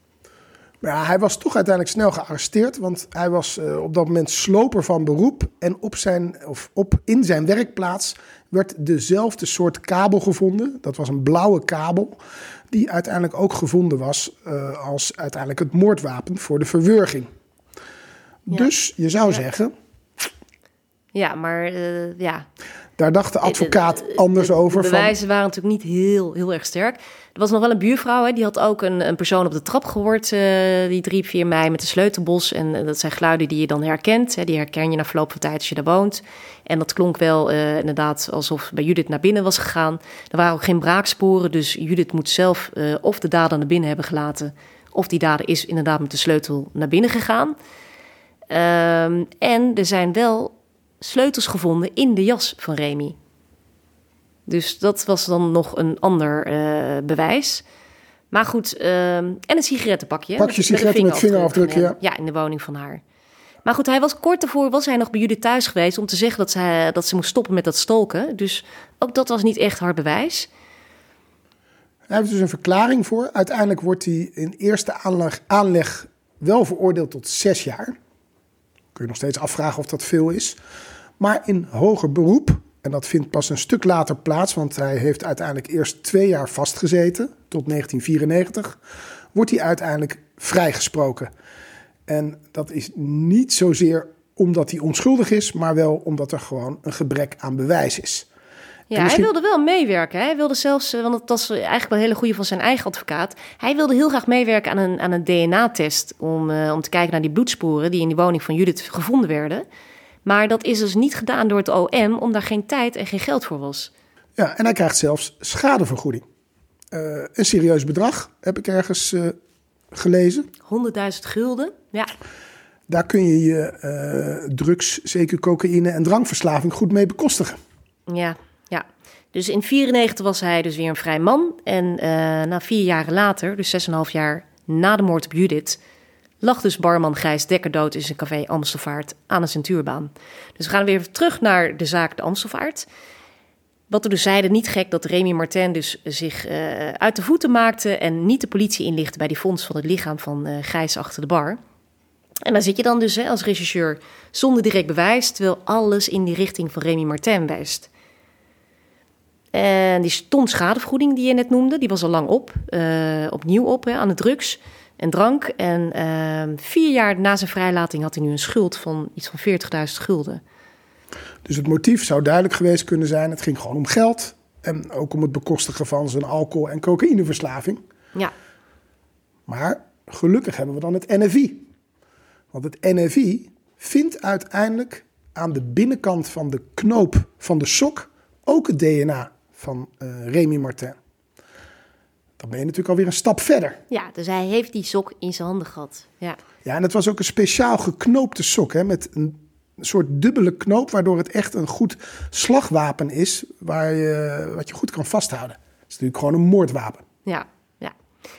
Speaker 2: Maar ja, hij was toch uiteindelijk snel gearresteerd, want hij was eh, op dat moment sloper van beroep. En op zijn, of op, in zijn werkplaats werd dezelfde soort kabel gevonden. Dat was een blauwe kabel, die uiteindelijk ook gevonden was eh, als uiteindelijk het moordwapen voor de verwurging.
Speaker 1: Ja.
Speaker 2: Dus je zou zeggen,
Speaker 1: Ja, maar eh, ja,
Speaker 2: daar dacht de advocaat
Speaker 1: De- de-
Speaker 2: anders
Speaker 1: de-
Speaker 2: over.
Speaker 1: De
Speaker 2: van,
Speaker 1: bewijzen waren natuurlijk niet heel, heel erg sterk. Er was nog wel een buurvrouw, hè, die had ook een, een persoon op de trap gehoord. eh, die 3, 4 mei met een sleutelbos. En eh, dat zijn geluiden die je dan herkent. Hè, die herken je na verloop van tijd als je daar woont. En dat klonk wel eh, inderdaad alsof bij Judith naar binnen was gegaan. Er waren ook geen braaksporen, dus Judith moet zelf eh, of de dader naar binnen hebben gelaten... of die dader is inderdaad met de sleutel naar binnen gegaan. Ehm, en er zijn wel sleutels gevonden in de jas van Remy. Dus dat was dan nog een ander eh, bewijs. Maar goed, ehm, en een sigarettenpakje.
Speaker 2: Pakje sigaretten met
Speaker 1: vingerafdruk van hem. Ja, in de woning van haar. Maar goed, hij was kort daarvoor was hij nog bij Judith thuis geweest om te zeggen dat ze, dat ze moest stoppen met dat stolken. Dus ook dat was niet echt hard bewijs.
Speaker 2: Hij heeft dus een verklaring voor. Uiteindelijk wordt hij in eerste aanleg, aanleg wel veroordeeld tot zes jaar. Kun je nog steeds afvragen of dat veel is. Maar in hoger beroep, en dat vindt pas een stuk later plaats, want hij heeft uiteindelijk eerst twee jaar vastgezeten, tot 1994, wordt hij uiteindelijk vrijgesproken. En dat is niet zozeer omdat hij onschuldig is, maar wel omdat er gewoon een gebrek aan bewijs is.
Speaker 1: Ja,
Speaker 2: misschien-
Speaker 1: hij wilde wel meewerken. Hij wilde zelfs, eh, want dat was eigenlijk wel een hele goede van zijn eigen advocaat. Hij wilde heel graag meewerken aan een, aan een DNA-test om, eh, om te kijken naar die bloedsporen die in die woning van Judith gevonden werden. Maar dat is dus niet gedaan door het OM, omdat daar geen tijd en geen geld voor was.
Speaker 2: Ja, en hij krijgt zelfs schadevergoeding. Eh, een serieus bedrag, heb ik ergens gelezen.
Speaker 1: 100.000 gulden. Ja,
Speaker 2: Daar kun je je drugs, zeker cocaïne en drankverslaving goed mee bekostigen.
Speaker 1: ja. Dus in 94 was hij dus weer een vrij man. En eh, na vier jaren later, dus 6,5 jaar na de moord op Judith, lag dus barman Gijs Dekker dood in zijn café Amstelvaart aan een centuurbaan. Dus we gaan weer terug naar de zaak de Amstelvaart. Wat we dus zeiden, niet gek dat Remy Martin dus zich eh, uit de voeten maakte en niet de politie inlichtte bij die fonds van het lichaam van eh, Gijs achter de bar. En dan zit je dan dus hè, als rechercheur zonder direct bewijs, terwijl alles in die richting van Remy Martin wijst. En die ton schadevergoeding die je net noemde, die was al lang op. eh, opnieuw op hè, aan de drugs en drank. En eh, vier jaar na zijn vrijlating had hij nu een schuld van iets van 40.000 gulden.
Speaker 2: Dus het motief zou duidelijk geweest kunnen zijn. Het ging gewoon om geld. En ook om het bekostigen van zijn alcohol- en cocaïneverslaving.
Speaker 1: Ja,
Speaker 2: Maar gelukkig hebben we dan het NFI. Want het NFI vindt uiteindelijk aan de binnenkant van de knoop van de sok ook het DNA van eh Remy Martin. Dan ben je natuurlijk alweer een stap verder.
Speaker 1: ja, dus hij heeft die sok in zijn handen gehad. Ja,
Speaker 2: Ja, en het was ook een speciaal geknoopte sok hè, met een soort dubbele knoop, waardoor het echt een goed slagwapen is, waar je, wat je goed kan vasthouden. Het is natuurlijk gewoon een moordwapen.
Speaker 1: ja, ja.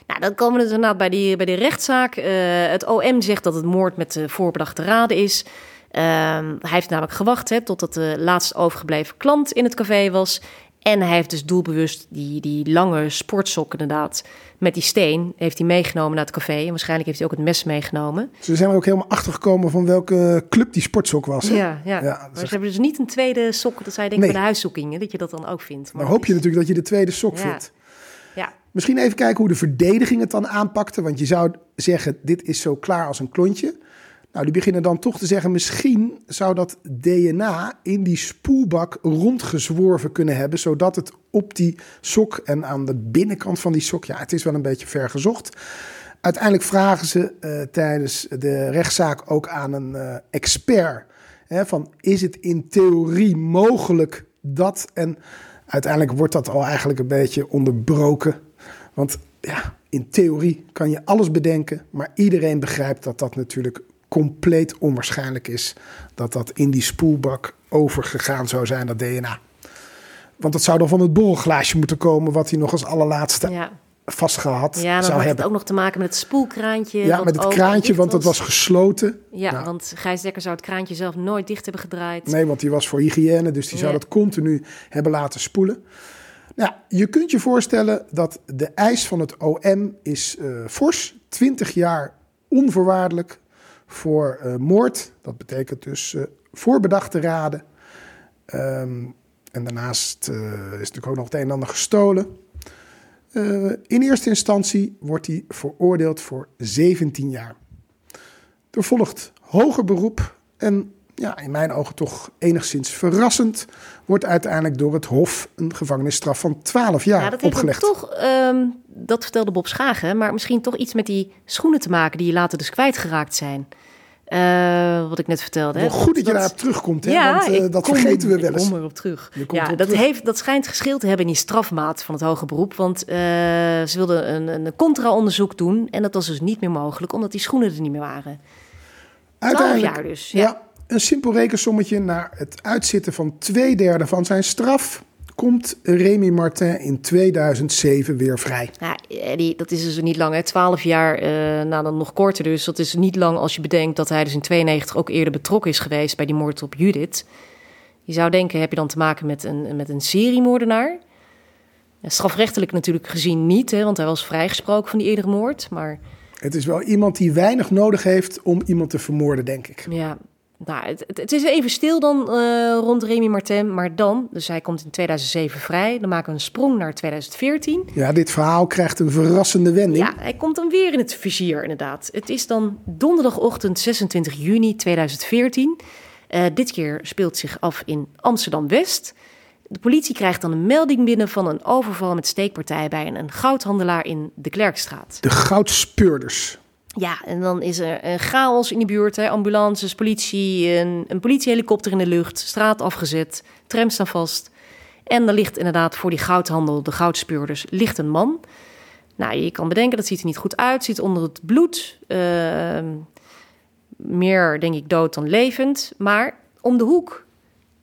Speaker 1: Nou, dan komen we dus inderdaad bij die, bij die rechtszaak. Eh, het OM zegt dat het moord met de voorbedachte raden is. Ehm, hij heeft namelijk gewacht hè, totdat de laatst overgebleven klant in het café was. En hij heeft dus doelbewust die, die lange sportsok inderdaad met die steen... heeft hij meegenomen naar het café. En waarschijnlijk heeft hij ook het mes meegenomen.
Speaker 2: Ze zijn er ook helemaal achtergekomen van welke club die sportsok was. Hè?
Speaker 1: Ja, ja. Maar ze
Speaker 2: echt-
Speaker 1: hebben dus niet een tweede sok. Dat zij denken
Speaker 2: Nee.
Speaker 1: bij de huiszoekingen, dat je dat dan ook vindt. Maar
Speaker 2: hoop je natuurlijk dat je de tweede sok
Speaker 1: Ja.
Speaker 2: vindt.
Speaker 1: Ja,
Speaker 2: Misschien even kijken hoe de verdediging het dan aanpakte. Want je zou zeggen, dit is zo klaar als een klontje. Nou, die beginnen dan toch te zeggen... misschien zou dat DNA in die spoelbak rondgezworven kunnen hebben... zodat het op die sok en aan de binnenkant van die sok... ja, het is wel een beetje ver gezocht. Uiteindelijk vragen ze eh, tijdens de rechtszaak ook aan een eh, expert... Hè, van is het in theorie mogelijk dat... en uiteindelijk wordt dat al eigenlijk een beetje onderbroken... Want ja, in theorie kan je alles bedenken, maar iedereen begrijpt dat dat natuurlijk compleet onwaarschijnlijk is dat dat in die spoelbak overgegaan zou zijn, dat DNA. Want dat zou dan van het borrelglaasje moeten komen, wat hij nog als allerlaatste
Speaker 1: ja.
Speaker 2: vastgehad
Speaker 1: Ja, dan
Speaker 2: zou
Speaker 1: had
Speaker 2: hebben.
Speaker 1: het ook nog te maken met het spoelkraantje.
Speaker 2: ja, met het kraantje, want het was gesloten.
Speaker 1: Ja,
Speaker 2: Nou,
Speaker 1: want Gijs Dekker zou het kraantje zelf nooit dicht hebben gedraaid.
Speaker 2: Nee, want die was voor hygiëne, dus die zou dat continu hebben laten spoelen. Nou, je kunt je voorstellen dat de eis van het OM is eh, fors. 20 jaar onvoorwaardelijk voor eh, moord. Dat betekent dus eh, voorbedachte raden. Ehm, en daarnaast eh, is natuurlijk ook nog het een en ander gestolen. In eerste instantie wordt hij veroordeeld voor 17 jaar. Er volgt hoger beroep en ja, in mijn ogen toch enigszins verrassend, wordt uiteindelijk door het Hof een gevangenisstraf van 12 jaar
Speaker 1: ja, dat heeft
Speaker 2: opgelegd.
Speaker 1: toch, ehm, dat vertelde Bob Schagen, maar misschien toch iets met die schoenen te maken die later dus kwijtgeraakt zijn. Eh, wat ik net vertelde. hè.
Speaker 2: Goed dat je daarop terugkomt, hè?
Speaker 1: Ja,
Speaker 2: want eh, dat
Speaker 1: kom-
Speaker 2: vergeten we wel eens.
Speaker 1: Ik kom erop terug.
Speaker 2: Je komt
Speaker 1: Ja,
Speaker 2: erop
Speaker 1: dat,
Speaker 2: terug.
Speaker 1: heeft, dat schijnt geschild te hebben in die strafmaat van het hoge beroep. Want eh, ze wilden een, een contra-onderzoek doen. En dat was dus niet meer mogelijk, omdat die schoenen er niet meer waren.
Speaker 2: Uiteindelijk,
Speaker 1: jaar dus,
Speaker 2: Ja.
Speaker 1: ja.
Speaker 2: Een simpel rekensommetje naar het uitzitten van twee derde van zijn straf komt Remy Martin in 2007 weer vrij.
Speaker 1: Ja, Eddie, dat is dus niet lang. Hè? 12 jaar, nou dan nog korter dus. Dat is niet lang als je bedenkt dat hij dus in 92 ook eerder betrokken is geweest bij die moord op Judith. Je zou denken, heb je dan te maken met een, met een seriemoordenaar? Ja, strafrechtelijk natuurlijk gezien niet, hè, want hij was vrijgesproken van die eerdere moord. Maar
Speaker 2: Het is wel iemand die weinig nodig heeft om iemand te vermoorden, denk ik.
Speaker 1: ja, nou, het, is even stil dan eh, rond Remy Martin. Maar dan, dus hij komt in 2007 vrij. Dan maken we een sprong naar 2014.
Speaker 2: Ja, dit verhaal krijgt een verrassende wending.
Speaker 1: Ja, hij komt dan weer in het vizier, inderdaad. Het is dan donderdagochtend 26 juni 2014. Eh, dit keer speelt zich af in Amsterdam-West. De politie krijgt dan een melding binnen van een overval met steekpartij bij een, een goudhandelaar in de Klerkstraat.
Speaker 2: De goudspeurders.
Speaker 1: Ja, en dan is er een chaos in de buurt. Hè. Ambulances, politie, een, een politiehelikopter in de lucht, straat afgezet, trams staan vast. En er ligt inderdaad voor die goudhandel, de goudspeurders, ligt een man. Nou, je kan bedenken, dat ziet er niet goed uit. Ziet onder het bloed. ehm, meer, denk ik, dood dan levend. Maar om de hoek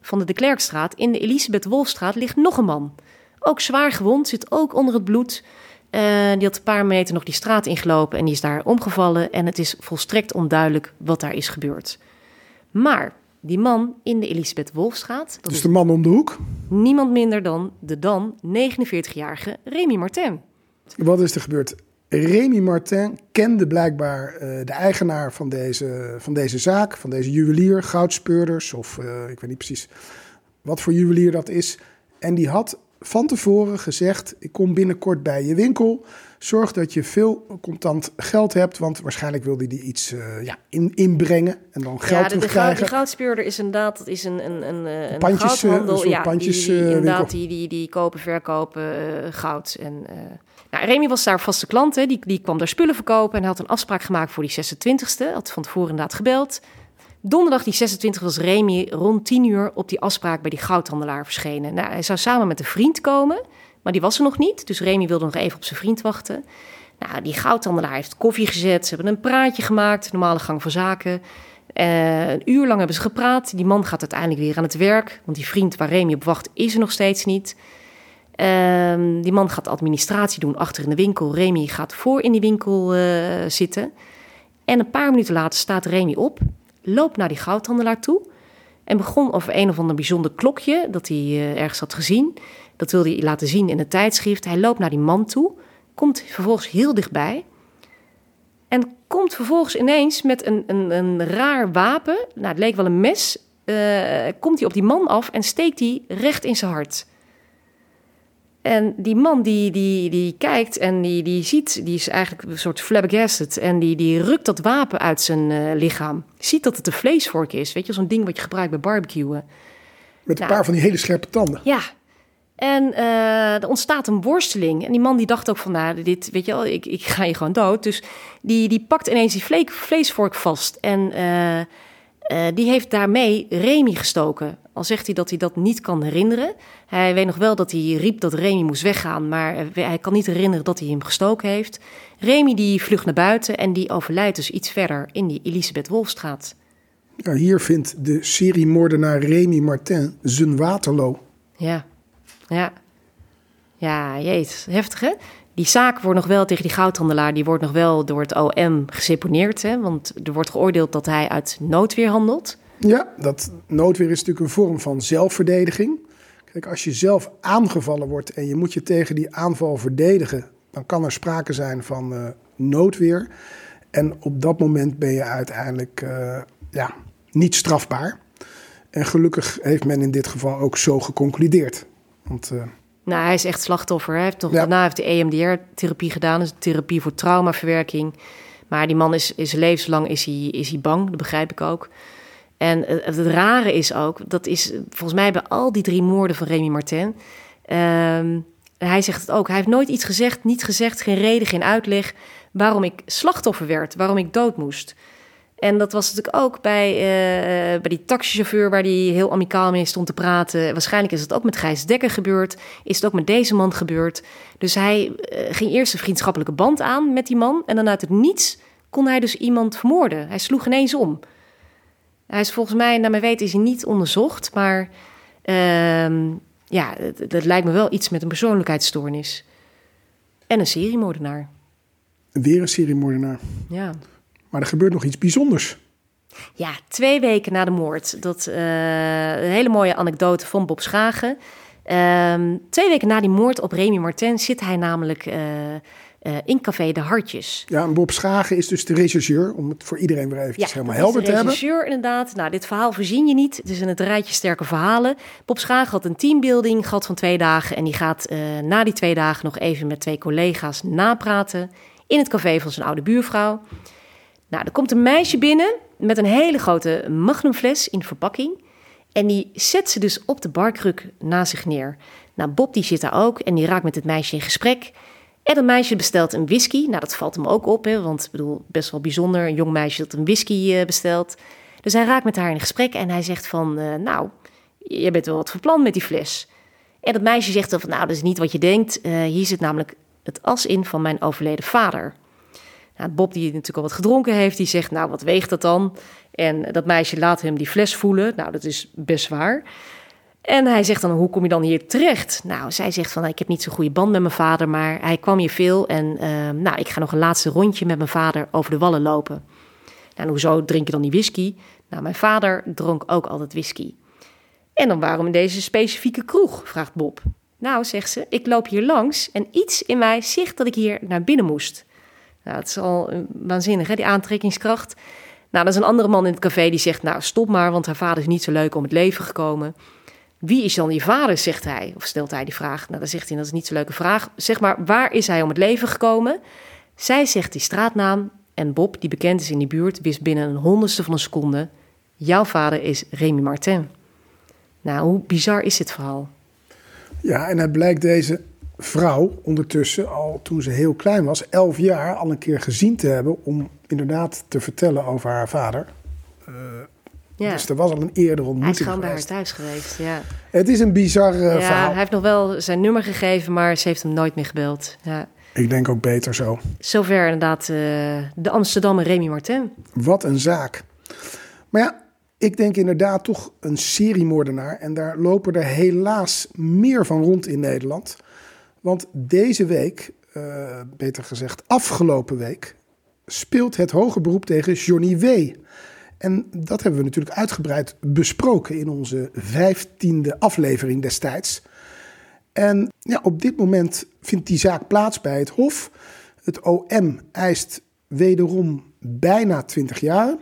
Speaker 1: van de De Klerkstraat, in de Elisabeth Wolfstraat, ligt nog een man. Ook zwaar gewond, zit ook onder het bloed. Eh, die had een paar meter nog die straat ingelopen en die is daar omgevallen. En het is volstrekt onduidelijk wat daar is gebeurd. Maar die man in de Elisabeth Wolfstraat, dat
Speaker 2: Dus
Speaker 1: is
Speaker 2: de man om de hoek.
Speaker 1: niemand minder dan de dan 49-jarige Remy Martin.
Speaker 2: Wat is er gebeurd? Remy Martin kende blijkbaar eh, de eigenaar van deze, van deze zaak, van deze juwelier, goudspeurders, of eh, ik weet niet precies wat voor juwelier dat is. En die had van tevoren gezegd: Ik kom binnenkort bij je winkel. Zorg dat je veel contant geld hebt, want waarschijnlijk wilde hij iets eh, ja, in, inbrengen en dan geld
Speaker 1: ja, de, de,
Speaker 2: terugkrijgen.
Speaker 1: die goudspeurder is inderdaad dat is een, een, een, eh, een
Speaker 2: Pandjes, eh,
Speaker 1: goudhandel.
Speaker 2: een soort
Speaker 1: ja,
Speaker 2: pandjes,
Speaker 1: die, die,
Speaker 2: eh,
Speaker 1: inderdaad,
Speaker 2: winkel.
Speaker 1: die, die, die kopen, verkopen eh, goud. En, eh, nou, Remy was daar vaste klant, hè. Die, die kwam daar spullen verkopen en had een afspraak gemaakt voor die 26e. Had van tevoren inderdaad gebeld. Donderdag die 26 was Remy rond 10 uur op die afspraak bij die goudhandelaar verschenen. Nou, hij zou samen met een vriend komen, maar die was er nog niet. Dus Remy wilde nog even op zijn vriend wachten. Nou, die goudhandelaar heeft koffie gezet. Ze hebben een praatje gemaakt, normale gang van zaken. Eh, een uur lang hebben ze gepraat. Die man gaat uiteindelijk weer aan het werk. Want die vriend waar Remy op wacht, is er nog steeds niet. Ehm, die man gaat administratie doen achter in de winkel. Remy gaat voor in die winkel eh, zitten. En een paar minuten later staat Remy op, loopt naar die goudhandelaar toe. En begon over een of ander bijzonder klokje dat hij eh, ergens had gezien. Dat wilde hij laten zien in het tijdschrift. Hij loopt naar die man toe, komt vervolgens heel dichtbij. En komt vervolgens ineens met een, een, een raar wapen. Nou, het leek wel een mes. eh, komt hij op die man af en steekt hij recht in zijn hart. En die man die, die, die kijkt en die, die ziet, die is eigenlijk een soort flabbergasted. En die, die rukt dat wapen uit zijn eh, lichaam. Ziet dat het een vleesvork is. Weet je, zo'n ding wat je gebruikt bij barbecuen.
Speaker 2: Met een
Speaker 1: Nou.
Speaker 2: paar van die hele scherpe tanden.
Speaker 1: Ja. En eh, er ontstaat een worsteling. En die man die dacht ook van, nou, dit, weet je wel, ik, ik ga je gewoon dood. Dus die, die pakt ineens die vle- vleesvork vast. En eh, eh, die heeft daarmee Remy gestoken. Al zegt hij dat hij dat niet kan herinneren. Hij weet nog wel dat hij riep dat Remy moest weggaan. Maar eh, hij kan niet herinneren dat hij hem gestoken heeft. Remy die vlucht naar buiten en die overlijdt dus iets verder in die Elisabeth Wolfstraat.
Speaker 2: Ja, hier vindt de seriemoordenaar Remy Martin zijn Waterloo.
Speaker 1: Ja, ja. Ja, jeet, heftig hè? Die zaak wordt nog wel tegen die goudhandelaar, die wordt nog wel door het OM geseponeerd. Hè? Want er wordt geoordeeld dat hij uit noodweer handelt.
Speaker 2: Ja, dat noodweer is natuurlijk een vorm van zelfverdediging. Kijk, als je zelf aangevallen wordt en je moet je tegen die aanval verdedigen, dan kan er sprake zijn van eh, noodweer. En op dat moment ben je uiteindelijk eh, ja, niet strafbaar. En gelukkig heeft men in dit geval ook zo geconcludeerd. Want eh,
Speaker 1: Nou, hij is echt slachtoffer. Hij heeft toch,
Speaker 2: Ja.
Speaker 1: Daarna heeft hij EMDR-therapie gedaan, dus therapie voor traumaverwerking. Maar die man is, is levenslang is hij, is hij bang, dat begrijp ik ook. En het, het rare is ook, dat is volgens mij bij al die drie moorden van Remy Martin. ehm, hij zegt het ook, hij heeft nooit iets gezegd, niet gezegd, geen reden, geen uitleg waarom ik slachtoffer werd, waarom ik dood moest. En dat was natuurlijk ook bij, eh, bij die taxichauffeur waar hij heel amicaal mee stond te praten. Waarschijnlijk is het ook met Gijs Dekker gebeurd. Is het ook met deze man gebeurd. Dus hij eh, ging eerst een vriendschappelijke band aan met die man. En dan uit het niets kon hij dus iemand vermoorden. Hij sloeg ineens om. Hij is volgens mij, naar mijn weten, is hij niet onderzocht. Maar ehm, ja, dat lijkt me wel iets met een persoonlijkheidsstoornis. En een seriemoordenaar.
Speaker 2: weer een seriemoordenaar.
Speaker 1: Ja.
Speaker 2: Maar er gebeurt nog iets bijzonders.
Speaker 1: Ja, twee weken na de moord. Dat, eh, een hele mooie anekdote van Bob Schagen. Ehm, twee weken na die moord op Remy Martin zit hij namelijk eh, eh, in Café De Hartjes.
Speaker 2: Ja, en Bob Schagen is dus de rechercheur, om het voor iedereen weer eventjes helemaal helder te hebben.
Speaker 1: regisseur inderdaad. Nou, dit verhaal voorzien je niet. Het is in het rijtje sterke verhalen. Bob Schagen had een teambuilding gehad van twee dagen. En die gaat na die twee dagen nog even met twee collega's napraten. In het café van zijn oude buurvrouw. Nou, er komt een meisje binnen met een hele grote magnumfles in verpakking. En die zet ze dus op de barkruk naast zich neer. Nou, Bob die zit daar ook en die raakt met het meisje in gesprek. En dat meisje bestelt een whisky. Nou, dat valt hem ook op, hè, want ik bedoel, best wel bijzonder. Een jong meisje dat een whisky eh, bestelt. Dus hij raakt met haar in gesprek en hij zegt van... eh, nou, je bent wel wat van met die fles. En dat meisje zegt dan van, nou, dat is niet wat je denkt. Eh, hier zit namelijk het as in van mijn overleden vader. Nou, Bob, die natuurlijk al wat gedronken heeft, die zegt, nou, wat weegt dat dan? En dat meisje laat hem die fles voelen. Nou, dat is best waar. En hij zegt dan, hoe kom je dan hier terecht? Nou, zij zegt van, ik heb niet zo'n goede band met mijn vader, maar hij kwam hier veel. En eh, nou, ik ga nog een laatste rondje met mijn vader over de wallen lopen. Nou, en hoezo drink je dan die whisky? Nou, mijn vader dronk ook altijd whisky. En dan waarom in deze specifieke kroeg? vraagt Bob. Nou, zegt ze, ik loop hier langs en iets in mij zegt dat ik hier naar binnen moest. Nou, het is al waanzinnig, hè, die aantrekkingskracht. Nou, dat is een andere man in het café die zegt, nou, stop maar, want haar vader is niet zo leuk om het leven gekomen. Wie is dan je vader, zegt hij, of stelt hij die vraag. Nou, dan zegt hij, dat is niet zo'n leuke vraag. Zeg maar, waar is hij om het leven gekomen? Zij zegt die straatnaam en Bob, die bekend is in die buurt, wist binnen een honderdste van een seconde... jouw vader is Remy Martin. Nou, hoe bizar is dit verhaal?
Speaker 2: Ja, en het blijkt deze vrouw ondertussen, al toen ze heel klein was, elf jaar, al een keer gezien te hebben om inderdaad te vertellen over haar vader.
Speaker 1: Ja,
Speaker 2: Dus er was al een eerdere
Speaker 1: hij is
Speaker 2: ontmoeting
Speaker 1: gewoon bij haar thuis geweest, ja.
Speaker 2: Het is een bizar eh,
Speaker 1: ja,
Speaker 2: verhaal.
Speaker 1: hij heeft nog wel zijn nummer gegeven, maar ze heeft hem nooit meer gebeld. Ja.
Speaker 2: Ik denk ook beter zo.
Speaker 1: Zover inderdaad eh, de Amsterdammer Remy Martin.
Speaker 2: Wat een zaak. Maar ja, ik denk inderdaad toch een seriemoordenaar. En daar lopen er helaas meer van rond in Nederland. Want deze week, eh, beter gezegd afgelopen week, speelt het hoger beroep tegen Johnny W. En dat hebben we natuurlijk uitgebreid besproken in onze vijftiende aflevering destijds. En ja, op dit moment vindt die zaak plaats bij het Hof. Het OM eist wederom bijna 20 jaar.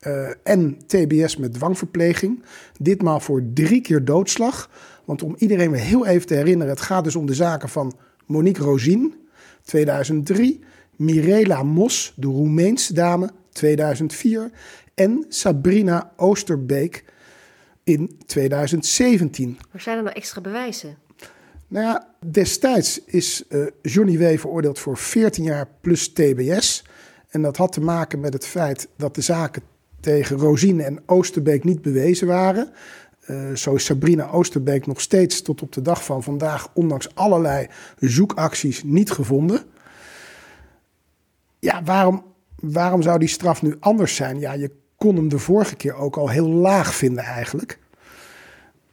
Speaker 2: eh, en TBS met dwangverpleging. Ditmaal voor drie keer doodslag. Want om iedereen weer heel even te herinneren: het gaat dus om de zaken van Monique Rozin, 2003. Mirela Mos, de Roemeense dame, 2004. En Sabrina Oosterbeek in 2017.
Speaker 1: Waar zijn er nou extra bewijzen?
Speaker 2: Nou ja, destijds is eh, Johnny W. veroordeeld voor 14 jaar plus TBS. En dat had te maken met het feit dat de zaken tegen Rosine en Oosterbeek niet bewezen waren. Eh, zo is Sabrina Oosterbeek nog steeds tot op de dag van vandaag, ondanks allerlei zoekacties, niet gevonden. Ja, waarom, waarom zou die straf nu anders zijn? Ja, je kon hem de vorige keer ook al heel laag vinden eigenlijk.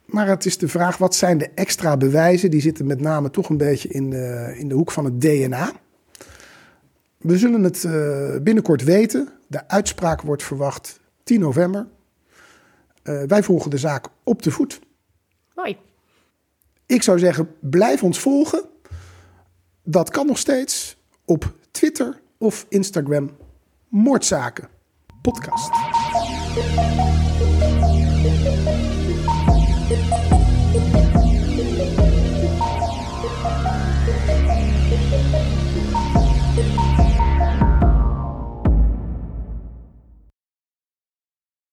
Speaker 2: Maar het is de vraag, wat zijn de extra bewijzen? Die zitten met name toch een beetje in de, in de hoek van het DNA. We zullen het eh, binnenkort weten. De uitspraak wordt verwacht 10 november. Eh, wij volgen de zaak op de voet.
Speaker 1: Mooi.
Speaker 2: Ik zou zeggen, blijf ons volgen. Dat kan nog steeds op Twitter of Instagram. Moordzaken podcast.